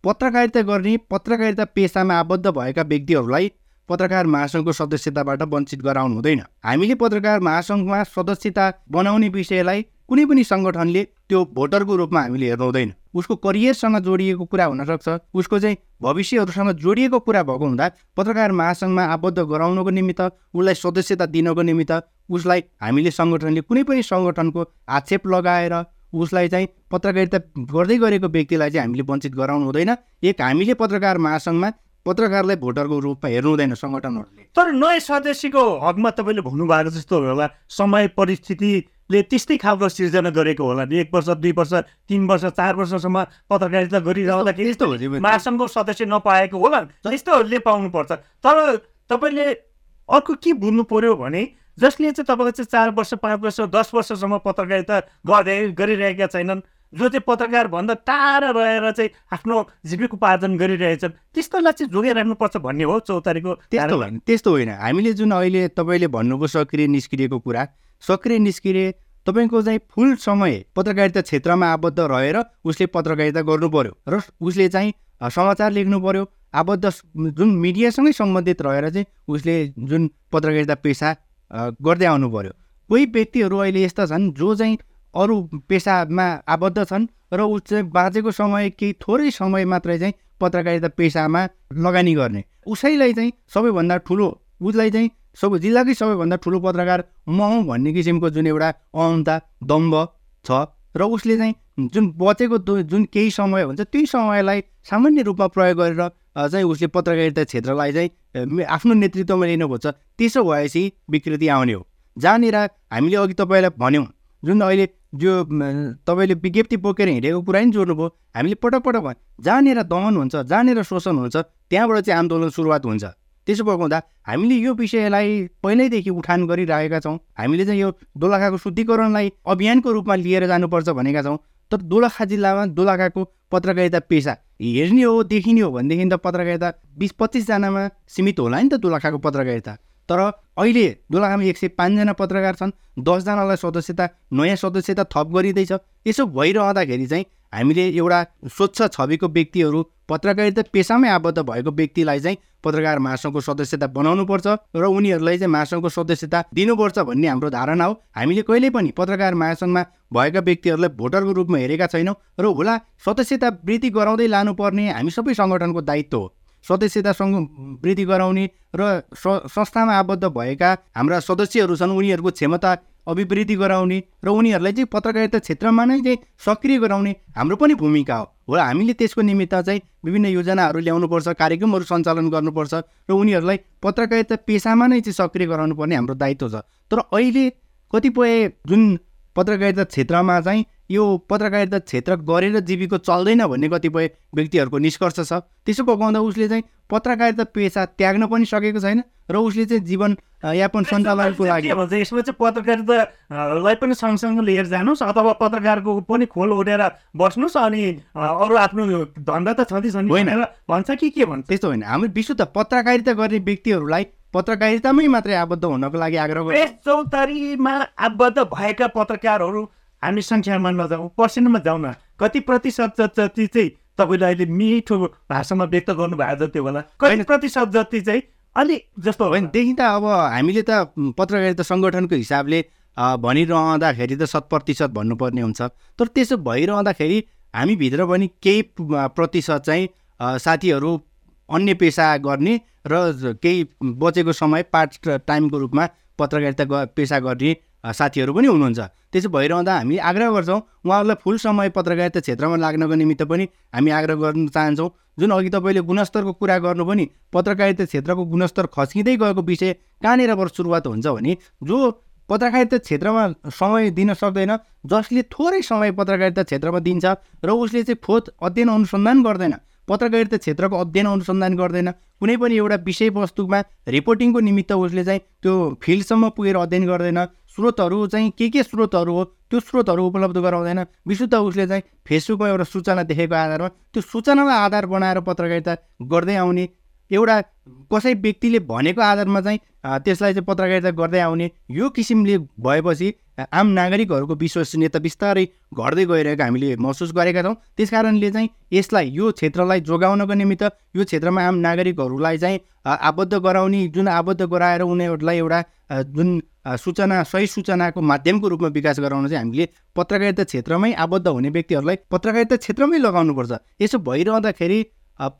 पत्रकारिता गर्ने पत्रकारिता पेसामा आबद्ध भएका व्यक्तिहरूलाई पत्रकार महासङ्घको सदस्यताबाट वञ्चित गराउनु हुँदैन। हामीले पत्रकार महासङ्घमा सदस्यता बनाउने विषयलाई कुनै पनि सङ्गठनले त्यो भोटरको रूपमा हामीले हेर्नु हुँदैन। उसको करियरसँग जोडिएको कुरा हुनसक्छ। उसको चाहिँ भविष्यहरूसँग जोडिएको कुरा भएको हुँदा पत्रकार महासङ्घमा आबद्ध गराउनको निमित्त उसलाई सदस्यता दिनको निमित्त उसलाई हामीले सङ्गठनले कुनै पनि सङ्गठनको आक्षेप लगाएर उसलाई चाहिँ पत्रकारिता गर्दै गरेको व्यक्तिलाई चाहिँ हामीले वञ्चित गराउनु हुँदैन। एक हामीले पत्रकार महासङ्घमा पत्रकारलाई भोटरको रूपमा हेर्नु हुँदैन सङ्गठनहरूले। तर नयाँ सदस्यको हकमा तपाईँले भन्नुभएको जस्तो होला। समय परिस्थितिले त्यस्तै खालको सिर्जना गरेको होला। नि एक वर्ष दुई वर्ष तिन वर्ष चार वर्षसम्म पत्रकारिता गरिरहँदाखेरि यस्तो हो महासङ्घको सदस्य नपाएको होला। त्यस्तोहरूले पाउनुपर्छ। तर तपाईँले अर्को के बुझ्नु पर्यो भने जसले चाहिँ तपाईँको चाहिँ चार वर्ष पाँच वर्ष दस वर्षसम्म पत्रकारिता गर्दै गरिरहेका छैनन् जो चाहिँ पत्रकारभन्दा टाढा रहेर चाहिँ आफ्नो जीविकोपार्जन गरिरहेछन् त्यस्तोलाई चाहिँ जोगाइराख्नुपर्छ भन्ने हो चौतारीको त्यस्तो होइन त्यस्तो होइन। हामीले जुन अहिले तपाईँले भन्नुभयो सक्रिय निस्किएको कुरा सक्रिय निस्किने तपाईँको चाहिँ फुल समय पत्रकारिता क्षेत्रमा आबद्ध रहेर उसले पत्रकारिता गर्नु पर्यो र उसले चाहिँ समाचार लेख्नु पर्यो आबद्ध जुन मिडियासँगै सम्बन्धित रहेर चाहिँ उसले जुन पत्रकारिता पेसा गर्दै आउनु पर्यो कोही व्यक्तिहरू अहिले यस्ता छन् जो चाहिँ अरू पेसामा आबद्ध छन् र उस चाहिँ बाँचेको समय केही थोरै समय मात्रै चाहिँ पत्रकारिता पेसामा लगानी गर्ने। उसैलाई चाहिँ सबैभन्दा ठुलो उसलाई चाहिँ सबै जिल्लाकै सबैभन्दा ठुलो पत्रकार म हुँ भन्ने किसिमको जुन एउटा अहन्ता दम्ब छ। र उसले चाहिँ जुन बचेको जुन केही समय हुन्छ त्यही समयलाई सामान्य रूपमा प्रयोग गरेर चाहिँ उसले पत्रकारिता क्षेत्रलाई चाहिँ आफ्नो नेतृत्वमा लिनु खोज्छ त्यसो भएपछि विकृति आउने हो। जहाँनिर हामीले अघि तपाईँलाई भन्यौँ जुन अहिले जो तपाईँले विज्ञप्ति बोकेर हिँडेको कुरा नि जोड्नुभयो हामीले पटक पटक जहाँनिर दमन हुन्छ जहाँनिर शोषण हुन्छ त्यहाँबाट चाहिँ आन्दोलन सुरुवात हुन्छ। त्यसो भएको हुँदा हामीले यो विषयलाई पहिल्यैदेखि उठान गरिरहेका छौँ। हामीले चाहिँ यो दोलखाको शुद्धिकरणलाई अभियानको रूपमा लिएर जानुपर्छ भनेका छौँ। तर दोलखा जिल्लामा दोलखाको पत्रकारिता पेसा हेर्ने हो देखिने हो भनेदेखि त पत्रकारिता बिस पच्चिसजनामा सीमित होला नि त दोलखाको पत्रकारिता। तर अहिले दोलखामा एक सय पाँचजना पत्रकार छन् दसजनालाई सदस्यता नयाँ सदस्यता थप गरिँदैछ। यसो भइरहँदाखेरि चाहिँ हामीले एउटा स्वच्छ छविको व्यक्तिहरू पत्रकारिता पेसामै आबद्ध भएको व्यक्तिलाई चाहिँ पत्रकार महासङ्घको सदस्यता बनाउनुपर्छ र उनीहरूलाई चाहिँ महासङ्घको सदस्यता दिनुपर्छ भन्ने हाम्रो धारणा हो। हामीले कहिले पनि पत्रकार महासङ्घमा भएका व्यक्तिहरूलाई भोटरको रूपमा हेरेका छैनौँ र होला सदस्यता वृद्धि गराउँदै लानुपर्ने हामी सबै सङ्गठनको दायित्व हो। सदस्यता वृद्धि गराउने र संस्थामा आबद्ध भएका हाम्रा सदस्यहरू छन् उनीहरूको क्षमता अभिवृद्धि गराउने र उनीहरूलाई चाहिँ पत्रकारिता क्षेत्रमा नै चाहिँ सक्रिय गराउने हाम्रो पनि भूमिका हो। हो हामीले त्यसको निमित्त चाहिँ विभिन्न योजनाहरू ल्याउनुपर्छ कार्यक्रमहरू सञ्चालन गर्नुपर्छ र उनीहरूलाई पत्रकारिता पेसामा नै चाहिँ सक्रिय गराउनु पर्ने हाम्रो दायित्व छ। तर अहिले कतिपय जुन पत्रकारिता क्षेत्रमा चाहिँ यो पत्रकारिता क्षेत्र गरेर जीविको चल्दैन भन्ने कतिपय व्यक्तिहरूको निष्कर्ष छ। त्यसो पकाउँदा उसले चाहिँ पत्रकारिता पेसा त्याग्न पनि सकेको छैन र उसले चाहिँ जीवन यापन सञ्चालनको लागि यसमा चाहिँ पत्रकारितालाई पनि सँगसँगै लिएर जानुहोस् अथवा पत्रकारको पनि खोल उठेर बस्नुहोस् अनि अरू आफ्नो धन्दा त छँदैछ होइन। भन्छ कि के भन्छ? त्यस्तो होइन। हाम्रो विशुद्ध पत्रकारिता गर्ने व्यक्तिहरूलाई पत्रकारितामै मात्रै आबद्ध हुनको लागि आग्रह चौतारीमा आबद्ध भएका पत्रकारहरू हामी सङ्ख्यामा नजाउँ पर्सेन्टमा जाउँ न कति प्रतिशत जति चाहिँ तपाईँले अहिले मिठो भाषामा व्यक्त गर्नुभएको जति होला कति प्रतिशत जति चाहिँ अलिक जस्तो होइन देखि त अब हामीले त पत्रकारिता सङ्गठनको हिसाबले भनिरहँदाखेरि त शत प्रतिशत भन्नुपर्ने हुन्छ। तर त्यसो भइरहँदाखेरि हामीभित्र पनि केही प्रतिशत चाहिँ साथीहरू अन्य पेसा गर्ने र केही बचेको समय पार्ट टाइमको रूपमा पत्रकारिता पेसा गर्ने साथीहरू पनि हुनुहुन्छ। त्यसो भइरहँदा हामी आग्रह गर्छौँ उहाँहरूलाई फुल समय पत्रकारिता क्षेत्रमा लाग्नको निमित्त पनि हामी आग्रह गर्न चाहन्छौँ। जुन अघि तपाईँले गुणस्तरको कुरा गर्नु पनि पत्रकारिता क्षेत्रको गुणस्तर खस्किँदै गएको विषय कहाँनिरबाट सुरुवात हुन्छ भने जो पत्रकारिता क्षेत्रमा समय दिन सक्दैन जसले थोरै समय पत्रकारिता क्षेत्रमा दिन्छ र उसले चाहिँ खोज अध्ययन अनुसन्धान गर्दैन पत्रकारिता क्षेत्रको अध्ययन अनुसन्धान गर्दैन। कुनै पनि एउटा विषयवस्तुमा रिपोर्टिङको निमित्त उसले चाहिँ त्यो फिल्डसम्म पुगेर अध्ययन गर्दैन। स्रोतहरू चाहिँ के के स्रोतहरू हो त्यो स्रोतहरू उपलब्ध गराउँदैन। विशुद्ध उसले चाहिँ फेसबुकमा एउटा सूचना देखेको आधारमा त्यो सूचनालाई आधार बनाएर पत्रकारिता गर्दै आउने। एउटा कसै व्यक्तिले भनेको आधारमा चाहिँ त्यसलाई चाहिँ पत्रकारिता गर्दै आउने। यो किसिमले भएपछि आम नागरिकहरूको विश्वसनीयता बिस्तारै घट्दै गइरहेको हामीले महसुस गरेका छौँ। त्यस कारणले चाहिँ यसलाई यो क्षेत्रलाई जोगाउनको निमित्त यो क्षेत्रमा आम नागरिकहरूलाई चाहिँ आबद्ध गराउने जुन आबद्ध गराएर उनीहरूलाई एउटा जुन सूचना सही सूचनाको माध्यमको रूपमा विकास गराउन चाहिँ हामीले पत्रकारिता क्षेत्रमै आबद्ध हुने व्यक्तिहरूलाई पत्रकारिता क्षेत्रमै लगाउनुपर्छ। यसो भइरहँदाखेरि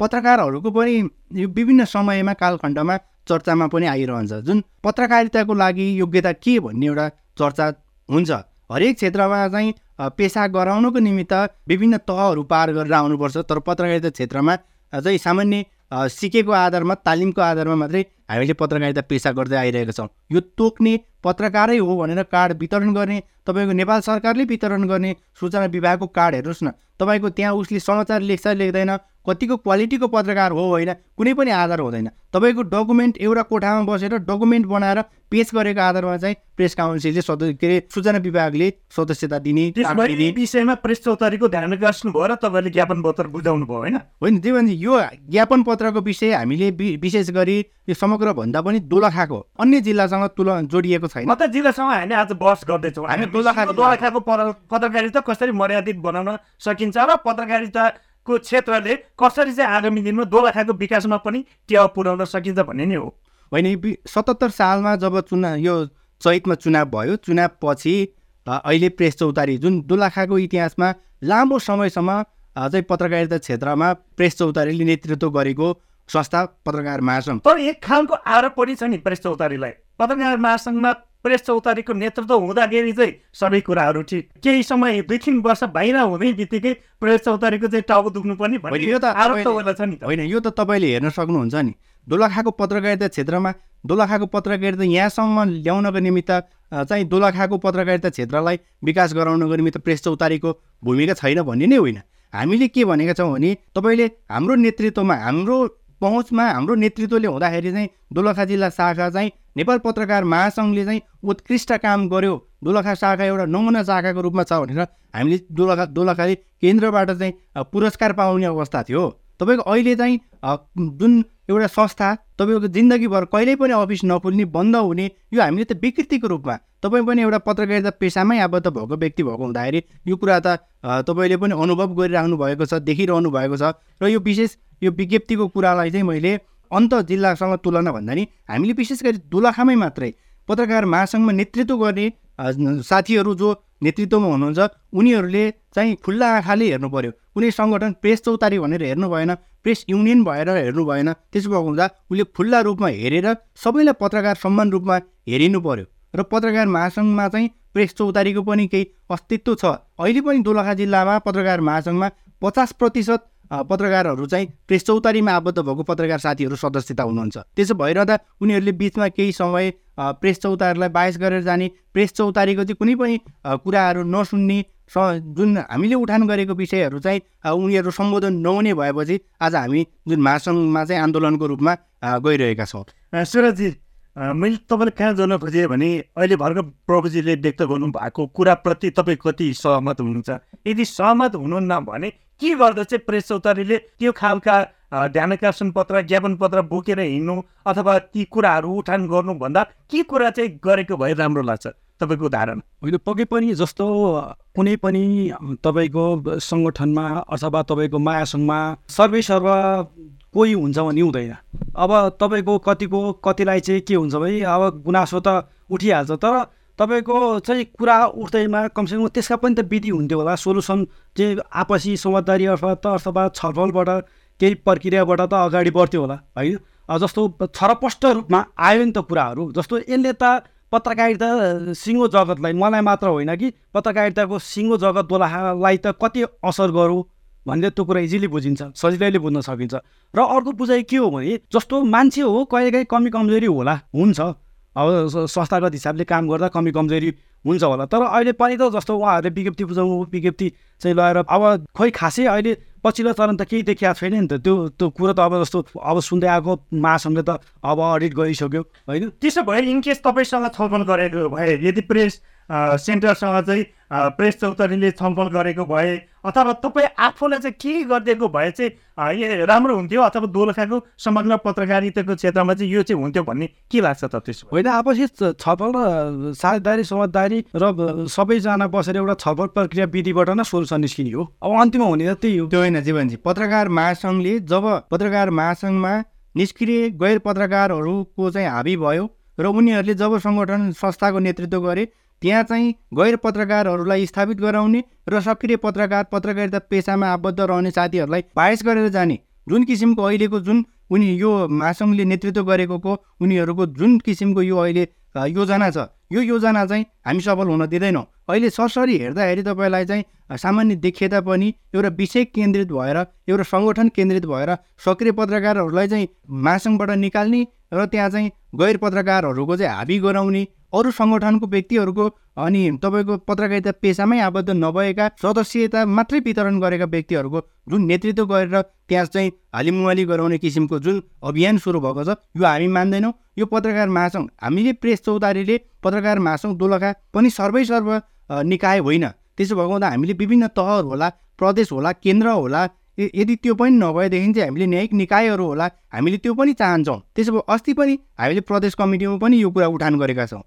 पत्रकारहरूको पनि यो विभिन्न समयमा कालखण्डमा चर्चामा पनि आइरहन्छ। जुन पत्रकारिताको लागि योग्यता के भन्ने एउटा चर्चा हुन्छ। हरेक क्षेत्रमा चाहिँ पेसा गराउनुको निमित्त विभिन्न तहहरू पार गरेर आउनुपर्छ। तर पत्रकारिता क्षेत्रमा चाहिँ सामान्य सिकेको आधारमा तालिमको आधारमा मात्रै हामीले पत्रकारिता पेसा गर्दै आइरहेका छौँ। यो तोक्ने पत्रकारै हो भनेर कार्ड वितरण गर्ने तपाईँको नेपाल सरकारले वितरण गर्ने सूचना विभागको कार्ड हेर्नुहोस् न। तपाईँको त्यहाँ उसले समाचार लेख्छ लेख्दैन कतिको क्वालिटीको पत्रकार हो होइन कुनै पनि आधार हुँदैन। तपाईँको डकुमेन्ट एउटा कोठामा बसेर डकुमेन्ट बनाएर पेस गरेको आधारमा चाहिँ प्रेस काउन्सिलले सदस्य के अरे सूचना विभागले सदस्यता दिने विषयमा प्रेस चौतारीको ध्यान गाँच्नुभयो र तपाईँले ज्ञापन पत्र बुझाउनु भयो होइन? होइन त्यही भने यो ज्ञापन पत्रको विषय हामीले विशेष गरी यो समग्र भन्दा पनि दोलखाको अन्य जिल्लासँग तुल जोडिएको छैन। म त जिल्लासँग हामी आज बस गर्दैछौँ। हामी दोलखाको दोलखाको पत्रकारिता कसरी मर्यादित बनाउन सकिन्छ र पत्रकारिता को क्षेत्रले कसरी चाहिँ आगामी दिनमा दोलखाको विकासमा पनि टेवा पुर्याउन सकिन्छ भन्ने नै हो। होइन सतहत्तर सालमा जब चुनाव यो चैतमा चुनाव भयो चुनाव पछि अहिले प्रेस चौतारी जुन दोलखाको इतिहासमा लामो समयसम्म चाहिँ पत्रकारिता क्षेत्रमा प्रेस चौतारीले नेतृत्व गरेको संस्था पत्रकार महासङ्घ। तर एक खालको आरोप पनि छ नि प्रेस चौतारीलाई। पत्रकार महासङ्घमा प्रेस चौतारीको नेतृत्व हुँदाखेरि चाहिँ सबै कुराहरू ठिक। केही समय दुई तिन वर्ष बाहिर हुँदै बित्तिकै प्रेस चौतारीको चाहिँ टाउको दुख्नु पनि यो त आरोप त छ नि होइन यो त तपाईँले हेर्न सक्नुहुन्छ नि। दोलखाको पत्रकारिता क्षेत्रमा दोलखाको पत्रकारिता यहाँसम्म ल्याउनको निमित्त चाहिँ दोलखाको पत्रकारिता क्षेत्रलाई विकास गराउनको निमित्त प्रेस चौतारीको भूमिका छैन भन्ने नै होइन। हामीले के भनेका छौँ भने तपाईँले हाम्रो नेतृत्वमा हाम्रो पहुँचमा हाम्रो नेतृत्वले हुँदाखेरि चाहिँ दोलखा जिल्ला शाखा चाहिँ नेपाल पत्रकार महासङ्घले चाहिँ उत्कृष्ट काम गर्यो। दोलखा शाखा एउटा नमुना शाखाको रूपमा छ भनेर हामीले दोलखा दोलखाले केन्द्रबाट चाहिँ पुरस्कार पाउने अवस्था थियो। तपाईँको अहिले चाहिँ जुन एउटा संस्था तपाईँको जिन्दगीभर कहिल्यै पनि अफिस नखुल्ने बन्द हुने यो हामीले त विकृतिको रूपमा तपाईँ पनि एउटा पत्रकारिता पेसामै आबद्ध भएको व्यक्ति भएको हुँदाखेरि यो कुरा त तपाईँले पनि अनुभव गरिराख्नु भएको छ देखिरहनु भएको छ। र यो विशेष यो विज्ञप्तिको कुरालाई चाहिँ मैले अन्त जिल्लासँग तुलना भन्दा नि हामीले विशेष गरी दोलखामै मात्रै पत्रकार महासङ्घमा नेतृत्व गर्ने साथीहरू जो नेतृत्वमा हुनुहुन्छ उनीहरूले चाहिँ खुल्ला आँखाले हेर्नु पऱ्यो कुनै सङ्गठन प्रेस चौतारी भनेर हेर्नु भएन प्रेस युनियन भएर हेर्नु भएन त्यसो भएको हुँदा उसले खुल्ला रूपमा हेरेर सबैलाई पत्रकार सम्मान रूपमा हेरिनु पर्यो। र पत्रकार महासङ्घमा चाहिँ प्रेस चौतारीको पनि केही अस्तित्व छ। अहिले पनि दोलखा जिल्लामा पत्रकार महासङ्घमा पचास प्रतिशत पत्रकारहरू चाहिँ प्रेस चौतारीमा आबद्ध भएको पत्रकार साथीहरू सदस्यता हुनुहुन्छ। त्यसो भइरहँदा उनीहरूले बिचमा केही समय प्रेस चौतारीलाई बायस गरेर जाने प्रेस चौतारीको चाहिँ कुनै पनि कुराहरू नसुन्ने स जुन हामीले उठान गरेको विषयहरू चाहिँ उनीहरू सम्बोधन नहुने भएपछि आज हामी जुन महासङ्घमा चाहिँ आन्दोलनको रूपमा गइरहेका छौँ। सुरजी मैले तपाईँले कहाँ जान खोजेँ भने अहिले भर्खर प्रभुजीले व्यक्त गर्नुभएको कुराप्रति तपाईँ कति सहमत हुनुहुन्छ? यदि सहमत हुनुहुन्न भने के गर्दा चाहिँ प्रेस चौतारीले? त्यो खालका ध्यानकर्षण पत्र ज्ञापन पत्र बोकेर हिँड्नु अथवा ती कुराहरू उठान गर्नुभन्दा के कुरा चाहिँ गरेको भए राम्रो लाग्छ? तपाईँको उदाहरण। होइन पक्कै पनि जस्तो कुनै पनि तपाईँको सङ्गठनमा अथवा तपाईँको महासङ्घमा सर्वे सर्व कोही हुन्छ भने हुँदैन। अब तपाईँको कतिको कतिलाई चाहिँ के हुन्छ भने अब गुनासो त उठिहाल्छ तर तपाईँको चाहिँ कुरा उठ्दैमा कमसेकम त्यसका पनि त विधि हुन्थ्यो होला। सोल्युसन चाहिँ आपसी समझदारी अर्थात् अथवा छलफलबाट केही प्रक्रियाबाट त अगाडि बढ्थ्यो होला होइन? जस्तो छरपष्ट रूपमा आयो नि त कुराहरू जस्तो यसले त पत्रकारिता सिङ्गो जगतलाई मलाई मात्र होइन कि पत्रकारिताको सिङ्गो जगत दोलालाई त कति असर गरौँ भन्ने त्यो कुरा इजिली बुझिन्छ सजिलैले बुझ्न सकिन्छ। र अर्को बुझाइ के हो भने जस्तो मान्छे हो कहिलेकाहीँ कमी कमजोरी होला हुन्छ। अब संस्थागत हिसाबले काम गर्दा कमी कमजोरी हुन्छ होला। तर अहिले पनि त जस्तो उहाँहरूले विज्ञप्ति बुझाउनु विज्ञप्ति चाहिँ लगाएर अब खोइ खासै अहिले पछिल्लो चरण त केही देखिएको छैन नि त। त्यो त्यो कुरो त अब जस्तो अब सुन्दै आएको महासङ्घले त अब अडिट गरिसक्यो होइन? त्यसो भए इनकेस तपाईँसँग छलफल गरेको भए यदि प्रेस सेन्टरसँग चाहिँ प्रेस चौतारीले छलफल गरेको भए अथवा तपाईँ आफूलाई चाहिँ के गरिदिएको भए चाहिँ राम्रो हुन्थ्यो अथवा दोलखाको समग्र पत्रकारिताको क्षेत्रमा चाहिँ यो चाहिँ हुन्थ्यो भन्ने के लाग्छ त त्यसो होइन आपसी छलफल र साझेदारी समझदारी र सबैजना बसेर एउटा छलफल प्रक्रिया विधिबाट नै सोल्युसन निस्किने हो। अब अन्तिममा हुने त त्यही हो। त्यो होइन जीवनजी पत्रकार महासङ्घले जब पत्रकार महासङ्घमा निष्क्रिय गैर पत्रकारहरूको चाहिँ हाबी भयो र उनीहरूले जब सङ्गठन संस्थाको नेतृत्व गरे त्यहाँ चाहिँ गैर पत्रकारहरूलाई स्थापित गराउने र सक्रिय पत्रकार पत्रकारिता पेसामा आबद्ध रहने साथीहरूलाई बायस गरेर जाने जुन किसिमको अहिलेको जुन उनी यो महासङ्घले नेतृत्व गरेको उनीहरूको जुन किसिमको यो अहिले योजना छ यो योजना चाहिँ हामी सफल हुन दिँदैनौँ। अहिले सरसरी हेर्दाखेरि तपाईँलाई चाहिँ सामान्य देखिए तापनि एउटा विषय केन्द्रित भएर एउटा सङ्गठन केन्द्रित भएर सक्रिय पत्रकारहरूलाई चाहिँ महासङ्घबाट निकाल्ने र त्यहाँ चाहिँ गैर पत्रकारहरूको चाहिँ हाबी गराउने अरू सङ्गठनको व्यक्तिहरूको अनि तपाईँको पत्रकारिता पेसामै आबद्ध नभएका सदस्यता मात्रै वितरण गरेका व्यक्तिहरूको जुन नेतृत्व गरेर त्यहाँ चाहिँ हालिमुहाली गराउने किसिमको जुन अभियान सुरु भएको छ यो हामी मान्दैनौँ। यो पत्रकार महासङ्घ हामीले प्रेस चौतारीले पत्रकार महासङ्घ दोलखा पनि सर्वै सर्व निकाय होइन। त्यसो भएको हुँदा हामीले विभिन्न तहहरू होला प्रदेश होला केन्द्र होला यदि त्यो पनि नभएदेखि चाहिँ हामीले न्यायिक निकायहरू होला हामीले त्यो पनि चाहन्छौँ। त्यसो भए अस्ति पनि हामीले प्रदेश कमिटीमा पनि यो कुरा उठान गरेका छौँ।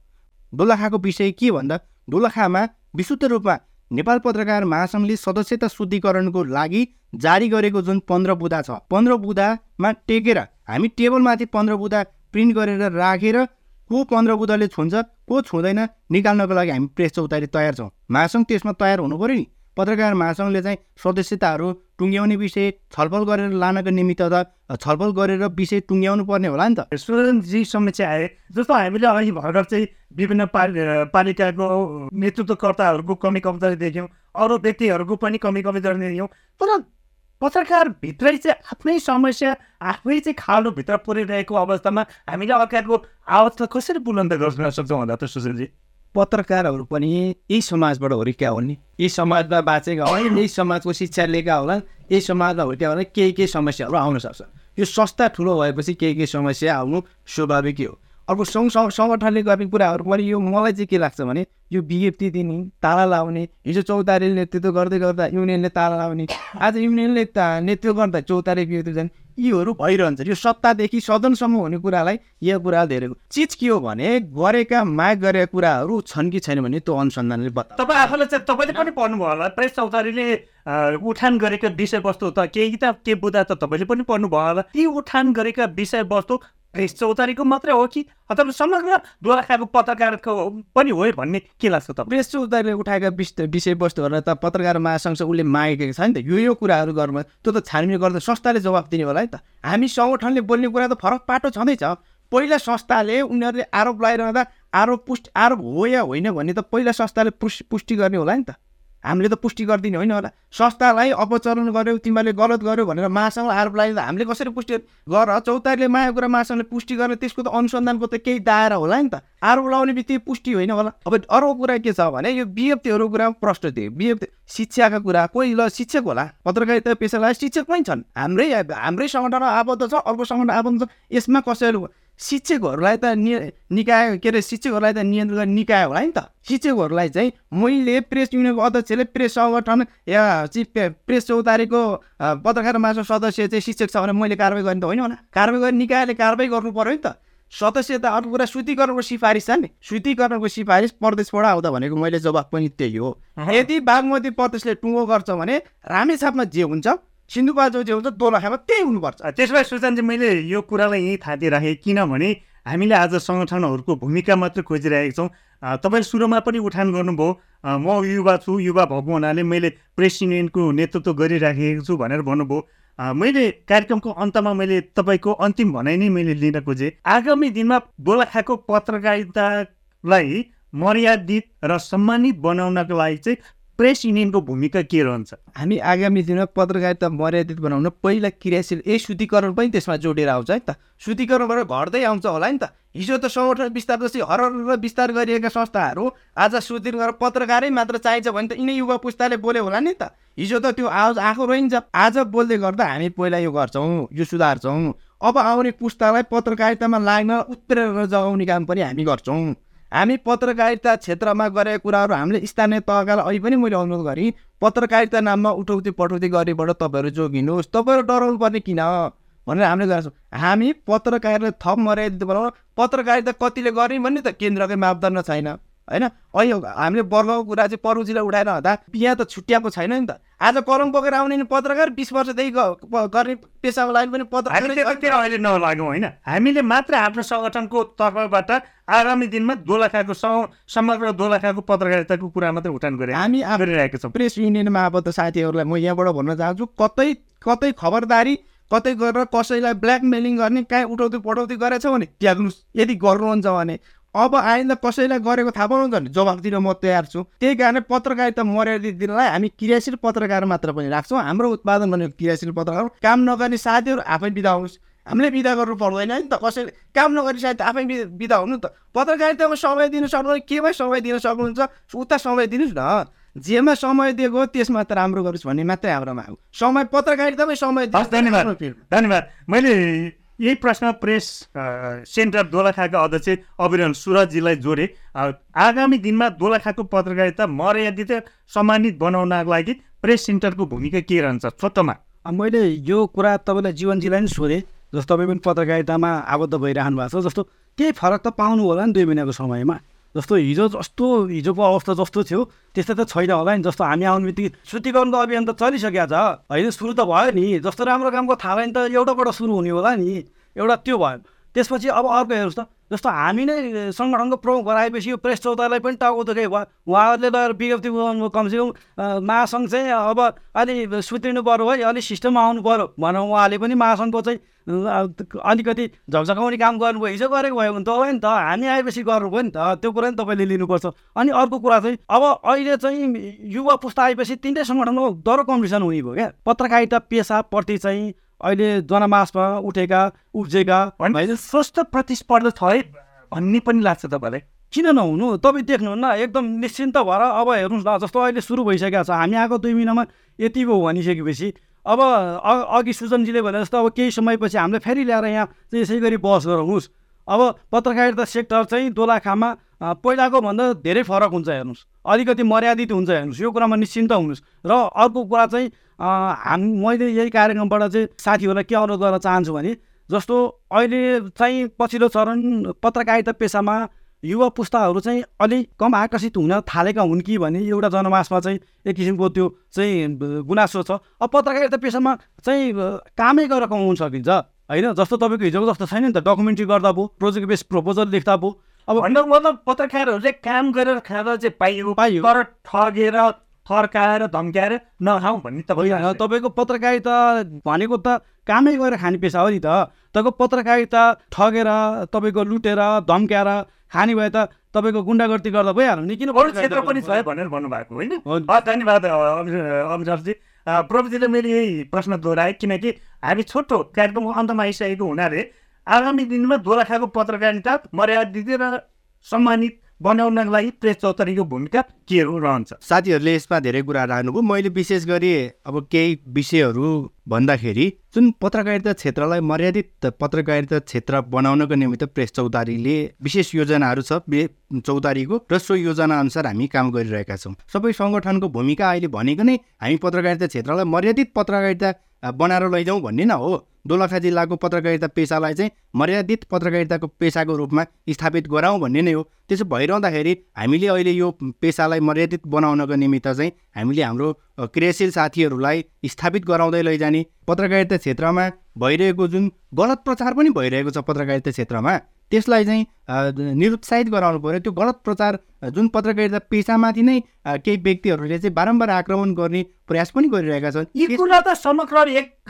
दोलखाको विषय के भन्दा दोलखामा विशुद्ध रूपमा नेपाल पत्रकार महासङ्घले सदस्यता शुद्धिकरणको लागि जारी गरेको जुन पन्ध्र बुदा छ पन्ध्र बुदामा टेकेर हामी टेबलमाथि पन्ध्र बुदा प्रिन्ट गरेर राखेर को पन्ध्र बुदाले छुन्छ को छुँदैन निकाल्नको लागि हामी प्रेस चौतारी तयार छौँ। महासङ्घ त्यसमा तयार हुनु पऱ्यो नि। पत्रकार महासङ्घले चाहिँ सदस्यताहरू टुङ्ग्याउने विषय छलफल गरेर लानको निमित्त त छलफल गरेर विषय टुङ्ग्याउनु पर्ने होला नि त। सुरनजी समस्या आए। जस्तो हामीले अघि भर्खर चाहिँ विभिन्न पालि पालिकाको नेतृत्वकर्ताहरूको कमी कमजोरी देख्यौँ अरू व्यक्तिहरूको पनि कमी कमजोरी देख्यौँ। तर पत्रकारभित्रै चाहिँ आफ्नै समस्या आफै चाहिँ खालोभित्र पुरिरहेको अवस्थामा हामीले अर्काको आवाज कसरी बुलन्द गर्न सक्छौँ होला त सुशीलजी पत्रकारहरू पनि यही समाजबाट हुर्क्या हुन्। नि यही समाजमा बाँचेका होइन यही समाजको शिक्षा लिएका होला यही समाजमा हुर्क्या होला केही केही समस्याहरू आउन सक्छ। यो संस्था ठुलो भएपछि केही केही समस्या आउनु स्वाभाविकै हो। अर्को सङ्घ सङ्गठनले गर्ने कुराहरू पनि यो मलाई चाहिँ के लाग्छ भने यो बिएफटी दिने ताला लाउने हिजो चौतारीले नेतृत्व गर्दै गर्दा युनियनले ताला लाउने आज युनियनले नेतृत्व गर्दा चौतारी बिएफटी जाने यीहरू भइरहन्छ। यो सत्तादेखि सदनसम्म हुने कुरालाई यो कुरा धेरै चिज के हो भने गरेका माग गरेका कुराहरू छन् कि छैन भने त्यो अनुसन्धानले बता। तपाईँ आफूलाई चाहिँ तपाईँले पनि पढ्नुभयो होला। प्रेस चौतारीले उठान गरेका विषयवस्तु त केही त के बुझा त तपाईँले पनि पढ्नुभयो होला। ती उठान गरेका विषयवस्तु प्रेस चौतारीको मात्रै हो कि अथवा समग्र दोलखाको पत्रकारको पनि हो भन्ने के लाग्छ त प्रेस चौतारीले उठाएका विषयवस्तुहरूलाई त पत्रकार महासङ्घ उसले मागेको छ नि त यो यो कुराहरू गर्नु त्यो त छानबिन गर्दा संस्थाले जवाब दिने होला है त हामी सङ्गठनले बोल्ने कुरा त फरक पाटो छँदैछ पहिला संस्थाले उनीहरूले आरोप लगाइरहँदा आरोप पुष्टि आरोप हो या होइन भन्ने त पहिला संस्थाले पुष्टि गर्ने होला नि त हामीले त पुष्टि गरिदिने होइन होला। संस्थालाई अपचरण गऱ्यौ तिमीहरूले गलत गर्यो भनेर महासँग आरोप लाग्यो हामीले कसरी पुष्टि गर? चौतारीले माया कुरा महासँगले पुष्टि गर्ने त्यसको त अनुसन्धानको त केही दायरा होला नि त। आरोप लगाउने बित्तिकै पुष्टि होइन होला। अब अर्को कुरा के छ भने यो बिएफटीहरूको कुरा प्रश्न थियो। बिएफटी शिक्षाका कुरा। कोही ल शिक्षक होला। पत्रकारिता पेसालाई शिक्षक पनि छन्। हाम्रै हाम्रै सङ्गठनमा आबद्ध छ अर्को सङ्गठन आबद्ध छ। यसमा कसैले शिक्षकहरूलाई त निकाय के अरे शिक्षकहरूलाई त नियन्त्रण गर्ने निकाय होला नि त। शिक्षकहरूलाई चाहिँ मैले प्रेस युनियनको अध्यक्षले प्रेस सङ्गठन या चिफ प्रेस चौतारीको पत्रकार माझ सदस्य चाहिँ शिक्षक छ भने मैले कारवाही गर्ने त होइन होला। कारवाही गर्ने निकायले कारवाही गर्नु पऱ्यो नि त। सदस्य त अर्को कुरा शुद्धिकरणको सिफारिस छ नि। शुद्धिकरणको सिफारिस प्रदेशबाट आउँदा भनेको मैले जवाब पनि त्यही हो। यदि बागमती प्रदेशले टुङ्गो गर्छ भने रामेछापमा जे हुन्छ सिन्धुपाल्चोक जे हुन्छ दोलखामा त्यही हुनुपर्छ। त्यसो भए सुशान्तजी मैले यो कुरालाई यहीँ थाँती राखेँ किनभने हामीले आज सङ्गठनहरूको भूमिका मात्र खोजिरहेका छौँ। तपाईँले सुरुमा पनि उठान गर्नुभयो। म युवा छु युवा भएको हुनाले मैले प्रेस युनियनको नेतृत्व गरिराखेको छु भनेर भन्नुभयो। मैले कार्यक्रमको अन्तमा मैले तपाईँको अन्तिम भनाइ नै मैले लिन खोजेँ। आगामी दिनमा दोलखाको पत्रकारितालाई मर्यादित र सम्मानित बनाउनको लागि चाहिँ प्रेस युनियनको भूमिका के रहन्छ? हामी आगामी दिनमा पत्रकारिता मर्यादित बनाउन पहिला क्रियाशील ए शुद्धिकरण पनि त्यसमा जोडेर आउँछ है त। शुद्धिकरणबाट घट्दै आउँछ होला नि त। हिजो त सङ्गठन विस्तार जस्तै हर विस्तार गरिएका संस्थाहरू आज शुद्धिकरण गरेर पत्रकारै मात्र चाहिन्छ भने त यिनै युवा पुस्ताले बोल्यो होला नि त। हिजो त त्यो आवाज आएको रहन्छ। आज बोल्दै गर्दा हामी पहिला यो गर्छौँ यो सुधार्छौँ। अब आउने पुस्तालाई पत्रकारितामा लाग्न उत्प्रेरणा जगाउने काम पनि हामी गर्छौँ। हामी पत्रकारिता क्षेत्रमा गरेका कुराहरू हामीले स्थानीय तहकालाई अहिले पनि मैले अनुरोध गरेँ पत्रकारिता नाममा उठौती पठौती गरेबाट तपाईँहरू जोगिनुहोस्। तपाईँहरू डराउनु पर्ने किन? भनेर हामीले गरेका छौँ। हामी पत्रकारिता थप मर्यादित बनाउन पत्रकारिता कतिले गर्ने भन्ने त केन्द्रकै मापदण्ड छैन। होइन? अहिले हामीले वर्गको कुरा चाहिँ परुजीलाई उठाएर हुँदा बिहा त छुट्याएको छैन नि त। आज कलम बोकेर आउने पत्रकार बिस वर्षदेखि गर्ने पेसाको लागि पनि पत्रकार अहिले नलागौँ होइन? हामीले मात्र आफ्नो सङ्गठनको तर्फबाट आगामी दिनमा दोलखाको समग्र दोलखाको पत्रकारिताको कुरा मात्रै उठान गरे हामी गरिरहेका छौँ। प्रेस युनियनमा आबद्ध साथीहरूलाई म यहाँबाट भन्न चाहन्छु कतै कतै खबरदारी कतै गरेर कसैलाई ब्ल्याकमेलिङ गर्ने कहीँ उठाउँदै पठाउँदै गरेछ भने त्याग्नुहोस् यदि गर्नुहुन्छ भने अब आइन्दा कसैलाई गरेको थाहा पाउनु भने जवाब दिन म तयार छु। त्यही कारण पत्रकारिता मर्यादित दिनलाई हामी क्रियाशील पत्रकार मात्र पनि राख्छौँ। हाम्रो उत्पादन भनेको क्रियाशील पत्रकार काम नगर्ने साथीहरू आफै बिदा हुनुहोस् हामीले बिदा गर्नु पर्दैन नि त। कसैले काम नगर्ने साथी आफै बिदा हुनु त। पत्रकारितामा समय दिन सक्नु केमा समय दिन सक्नुहुन्छ? उता समय दिनुहोस् न। जेमा समय दिएको त्यसमा त राम्रो गरोस् भन्ने मात्रै हाम्रोमा हो। समय पत्रकारितामै समय धन्यवाद। धन्यवाद। मैले यही प्रश्न प्रेस सेन्टर दोलखाका अध्यक्ष अविरल सुरजीलाई जोडे। आगामी दिनमा दोलखाको पत्रकारिता मर्यादित सम्मानित बनाउनको लागि प्रेस सेन्टरको भूमिका के रहन्छ? छोटोमा। मैले यो कुरा तपाईँलाई जीवनजीलाई पनि सोधेँ जस्तो तपाईँ पनि पत्रकारितामा आबद्ध भइरहनु भएको छ जस्तो केही फरक त पाउनु होला नि दुई महिनाको समयमा। जस्तो हिजो जस्तो हिजोको अवस्था जस्तो थियो। त्यस्तो त छैन होला नि जस्तो हामी आउने बित्तिकै शुद्धिकरणको अभियान त चलिसकेको छ। होइन सुरु त भयो नि। जस्तो राम्रो कामको थाहा नि त एउटाबाट सुरु हुने होला नि। एउटा त्यो भयो। त्यसपछि अब अर्को हेर्नुहोस् त जस्तो हामी नै सङ्गठनको प्रमुख बनाएपछि यो प्रेस चौतालाई पनि टाउको दुखे भयो उहाँहरूले लगेर विज्ञप्ति कमसेकम महासङ्घ चाहिँ अब अलि सुत्रिनु पऱ्यो है अलिक सिस्टममा आउनु पऱ्यो भनौँ उहाँले पनि महासङ्घको चाहिँ अलिकति झकझकाउने काम गर्नुभयो हिजो गरेको भयो भने त होइन नि त हामी आएपछि गर्नुभयो नि त त्यो कुरा नि तपाईँले लिनुपर्छ। अनि अर्को कुरा चाहिँ अब अहिले चाहिँ युवा पुस्ता आएपछि तिनटै सङ्गठनको दरो कम्पिटिसन हुने भयो क्या। पत्रकारिता पेसाप्रति चाहिँ अहिले जनमासमा उठेका उब्जेका स्वस्थ प्रतिस्पर्धा छ है भन्ने पनि लाग्छ तपाईँलाई। किन नहुनु? तपाईँ देख्नुहुन्न एकदम निश्चिन्त भएर अब हेर्नुहोस् न जस्तो अहिले सुरु भइसकेको छ हामी आएको दुई महिनामा यति पो भनिसकेपछि अब अघि सुजनजीले भने जस्तो अब केही समयपछि हामीले फेरि ल्याएर यहाँ चाहिँ यसै गरी बहस गराउनुहोस्। अब पत्रकारिता सेक्टर चाहिँ दोलाखामा पहिलाको भन्दा धेरै फरक हुन्छ हेर्नुहोस्। अलिकति मर्यादित हुन्छ हेर्नुहोस्। यो कुरामा निश्चिन्त हुनुहोस्। र अर्को कुरा चाहिँ हाम मैले यही कार्यक्रमबाट चाहिँ साथीहरूलाई के अनुरोध गर्न चाहन्छु भने जस्तो अहिले चाहिँ पछिल्लो चरण पत्रकारिता पेसामा युवा पुस्ताहरू चाहिँ अलिक कम आकर्षित हुन थालेका हुन् कि भन्ने एउटा जनमासमा चाहिँ एक किसिमको त्यो चाहिँ गुनासो छ। अब पत्रकारिता पेसामा चाहिँ कामै गरेर कमाउनु सकिन्छ। होइन? जस्तो तपाईँको हिजोको जस्तो छैन नि त। डकुमेन्ट्री गर्दा भयो प्रोजेक्ट बेस प्रपोजल लेख्दा भयो अब भन्नु मतलब पत्रकारहरूले काम गरेर खाँदा चाहिँ पाइयो। पाइयो। तर ठगेर थर्काएर धम्क्याएर नखाउँ भन्ने त होइन तपाईँको पत्रकारिता भनेको त कामै गरेर खाने पेसा हो नि त। तपाईँको पत्रकारिता ठगेर तपाईँको लुटेर धम्क्याएर खाने भए त तपाईँको गुन्डागर्दी गर्दा भइहाल्यो नि। किन अरू क्षेत्र पनि छ भनेर भन्नुभएको होइन। धन्यवाद अभिनवजी प्रविधिले मैले यही प्रश्न दोहोऱ्याएँ किनकि हामी छोटो कार्यक्रमको अन्तमा आइसकेको हुनाले आगामी दिनमा दोराखाको पत्रकारिता मर्यादित र सम्मानित बनाउनको लागि प्रेस चौतारीको भूमिका के हो रहन्छ? साथीहरूले यसमा धेरै कुरा राख्नुभयो। मैले विशेष गरी अब केही विषयहरू भन्दाखेरि जुन पत्रकारिता क्षेत्रलाई मर्यादित पत्रकारिता क्षेत्र बनाउनको निमित्त प्रेस चौतारीले विशेष योजनाहरू छ चौतारीको र सो योजना अनुसार हामी काम गरिरहेका छौँ। सबै सङ्गठनको भूमिका अहिले भनेको नै हामी पत्रकारिता क्षेत्रलाई मर्यादित पत्रकारिता बनाएर लैजाउँ भन्ने न हो। दोलखा जिल्लाको पत्रकारिता पेसालाई चाहिँ मर्यादित पत्रकारिताको पेसाको रूपमा स्थापित गराउँ भन्ने नै हो। त्यसो भइरहँदाखेरि हामीले अहिले यो पेसालाई मर्यादित बनाउनको निमित्त चाहिँ हामीले हाम्रो क्रियाशील साथीहरूलाई स्थापित गराउँदै लैजाने पत्रकारिता क्षेत्रमा भइरहेको जुन गलत प्रचार पनि भइरहेको छ पत्रकारिता क्षेत्रमा त्यसलाई चाहिँ निरुत्साहित गराउनु पऱ्यो। त्यो गलत प्रचार जुन पत्रकारिता पेसामाथि नै केही व्यक्तिहरूले चाहिँ बारम्बार आक्रमण गर्ने प्रयास पनि गरिरहेका छन्। यी कुरा त समग्र एक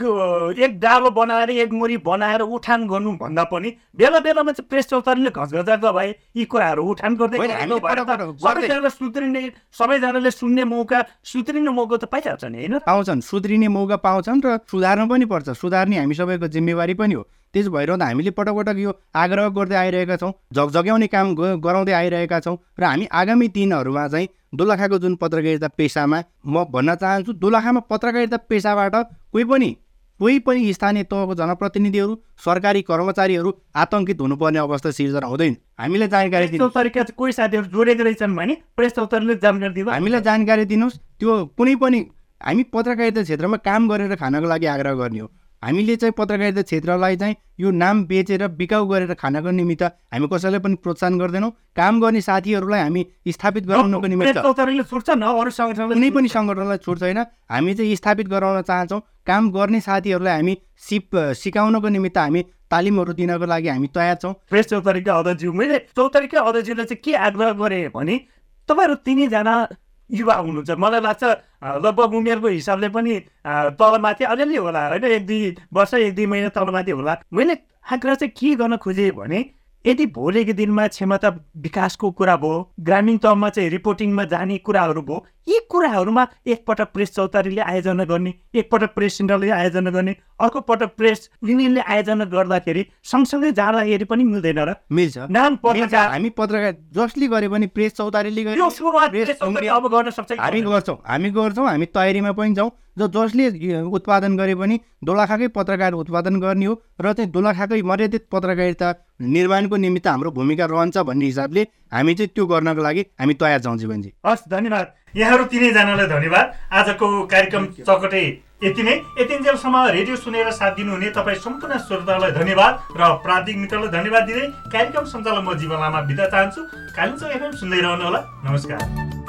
एक डालो बनाएर एक मुरी बनाएर उठान गर्नु भन्दा पनि बेला बेलामा चाहिँ प्रेस चौतारीले घचघचा भए यी कुराहरू उठान गर्दै सबैजनाले सुध्रिने सबैजनाले सुन्ने मौका सुध्रिने मौका त पाइहाल्छ नि होइन? पाउँछन् सुध्रिने मौका पाउँछन् र सुधार्नु पनि पर्छ। सुधार्ने हामी सबैको जिम्मेवारी पनि हो। त्यसो भइरहँदा हामीले पटक पटक यो आग्रह गर्दै आइरहेका छौँ झकझग्याउने काम गराउँदै आइरहेका छौँ र हामी आगामी दिनहरूमा चाहिँ दोलखाको जुन पत्रकारिता पेसामा म भन्न चाहन्छु दोलखामा पत्रकारिता पेसाबाट कोही पनि कोही पनि स्थानीय तहको जनप्रतिनिधिहरू सरकारी कर्मचारीहरू आतङ्कित हुनुपर्ने अवस्था सिर्जना हुँदैन। हामीलाई जानकारी तरिका कोही साथीहरू जोडेको रहेछन् भने प्रेस जानकारी दिनु हामीलाई जानकारी दिनुहोस्। त्यो कुनै पनि हामी पत्रकारिता क्षेत्रमा काम गरेर खानको लागि आग्रह गर्ने हो। हामीले चाहिँ पत्रकारिता क्षेत्रलाई चाहिँ यो नाम बेचेर बिकाउ गरेर खानको निमित्त हामी कसैलाई पनि प्रोत्साहन गर्दैनौँ। काम गर्ने साथीहरूलाई हामी स्थापित गराउनको निमित्त कुनै पनि सङ्गठनलाई छुट छैन हामी चाहिँ स्थापित गराउन चाहन्छौँ। काम गर्ने साथीहरूलाई हामी सिप सिकाउनको निमित्त हामी तालिमहरू दिनको लागि हामी तयार छौँ। प्रेस चौतारीका अध्यक्ष मैले चौतारीका चाहिँ के आग्रह गरेँ भने तपाईँहरू तिनैजना युवा हुनुहुन्छ। मलाई लाग्छ लगभग उमेरको हिसाबले पनि तलमाथि अलिअलि होला होइन? एक दुई वर्ष एक दुई महिना तलमाथि होला। मैले आग्रह चाहिँ के गर्न खोजेँ भने यदि भोलिको दिनमा क्षमता विकासको कुरा भयो ग्रामीण तहमा चाहिँ रिपोर्टिङमा जाने कुराहरू भयो यी कुराहरूमा एकपटक प्रेस चौतारीले आयोजना गर्ने एकपटक प्रेस सेन्टरले आयोजना गर्ने अर्को पटक प्रेस युनियनले आयोजना गर्दाखेरि सँगसँगै जाँदाखेरि पनि मिल्दैन र। मिल्छ। नाम पत्रकार हामी पत्रकार जसले गरे पनि प्रेस चौतारीले अब गर्न सक्छ। हामी गर्छौँ। हामी गर्छौँ। हामी तयारीमा पनि जाउँ। ज जसले उत्पादन गरे पनि दोलाखाकै पत्रकार उत्पादन गर्ने हो र चाहिँ दोलाखाकै मर्यादित पत्रकारिता निर्माणको निमित्त हाम्रो भूमिका रहन्छ भन्ने हिसाबले हामी चाहिँ त्यो गर्नको लागि हामी तयार छौँ जीवनजी। हस् धन्यवाद। यहाँहरू तिनैजनालाई धन्यवाद। आजको कार्यक्रम चकटे यति नै। यतिन्जेलसम्म रेडियो सुनेर साथ दिनुहुने तपाईँ सम्पूर्ण श्रोतालाई धन्यवाद र प्राविधिक मित्रलाई धन्यवाद दिँदै कार्यक्रम सञ्चालन म जीवन लामा बिदा चाहन्छु। कालिम्पोङ एफएम सुन्दै रहनुहोला। नमस्कार।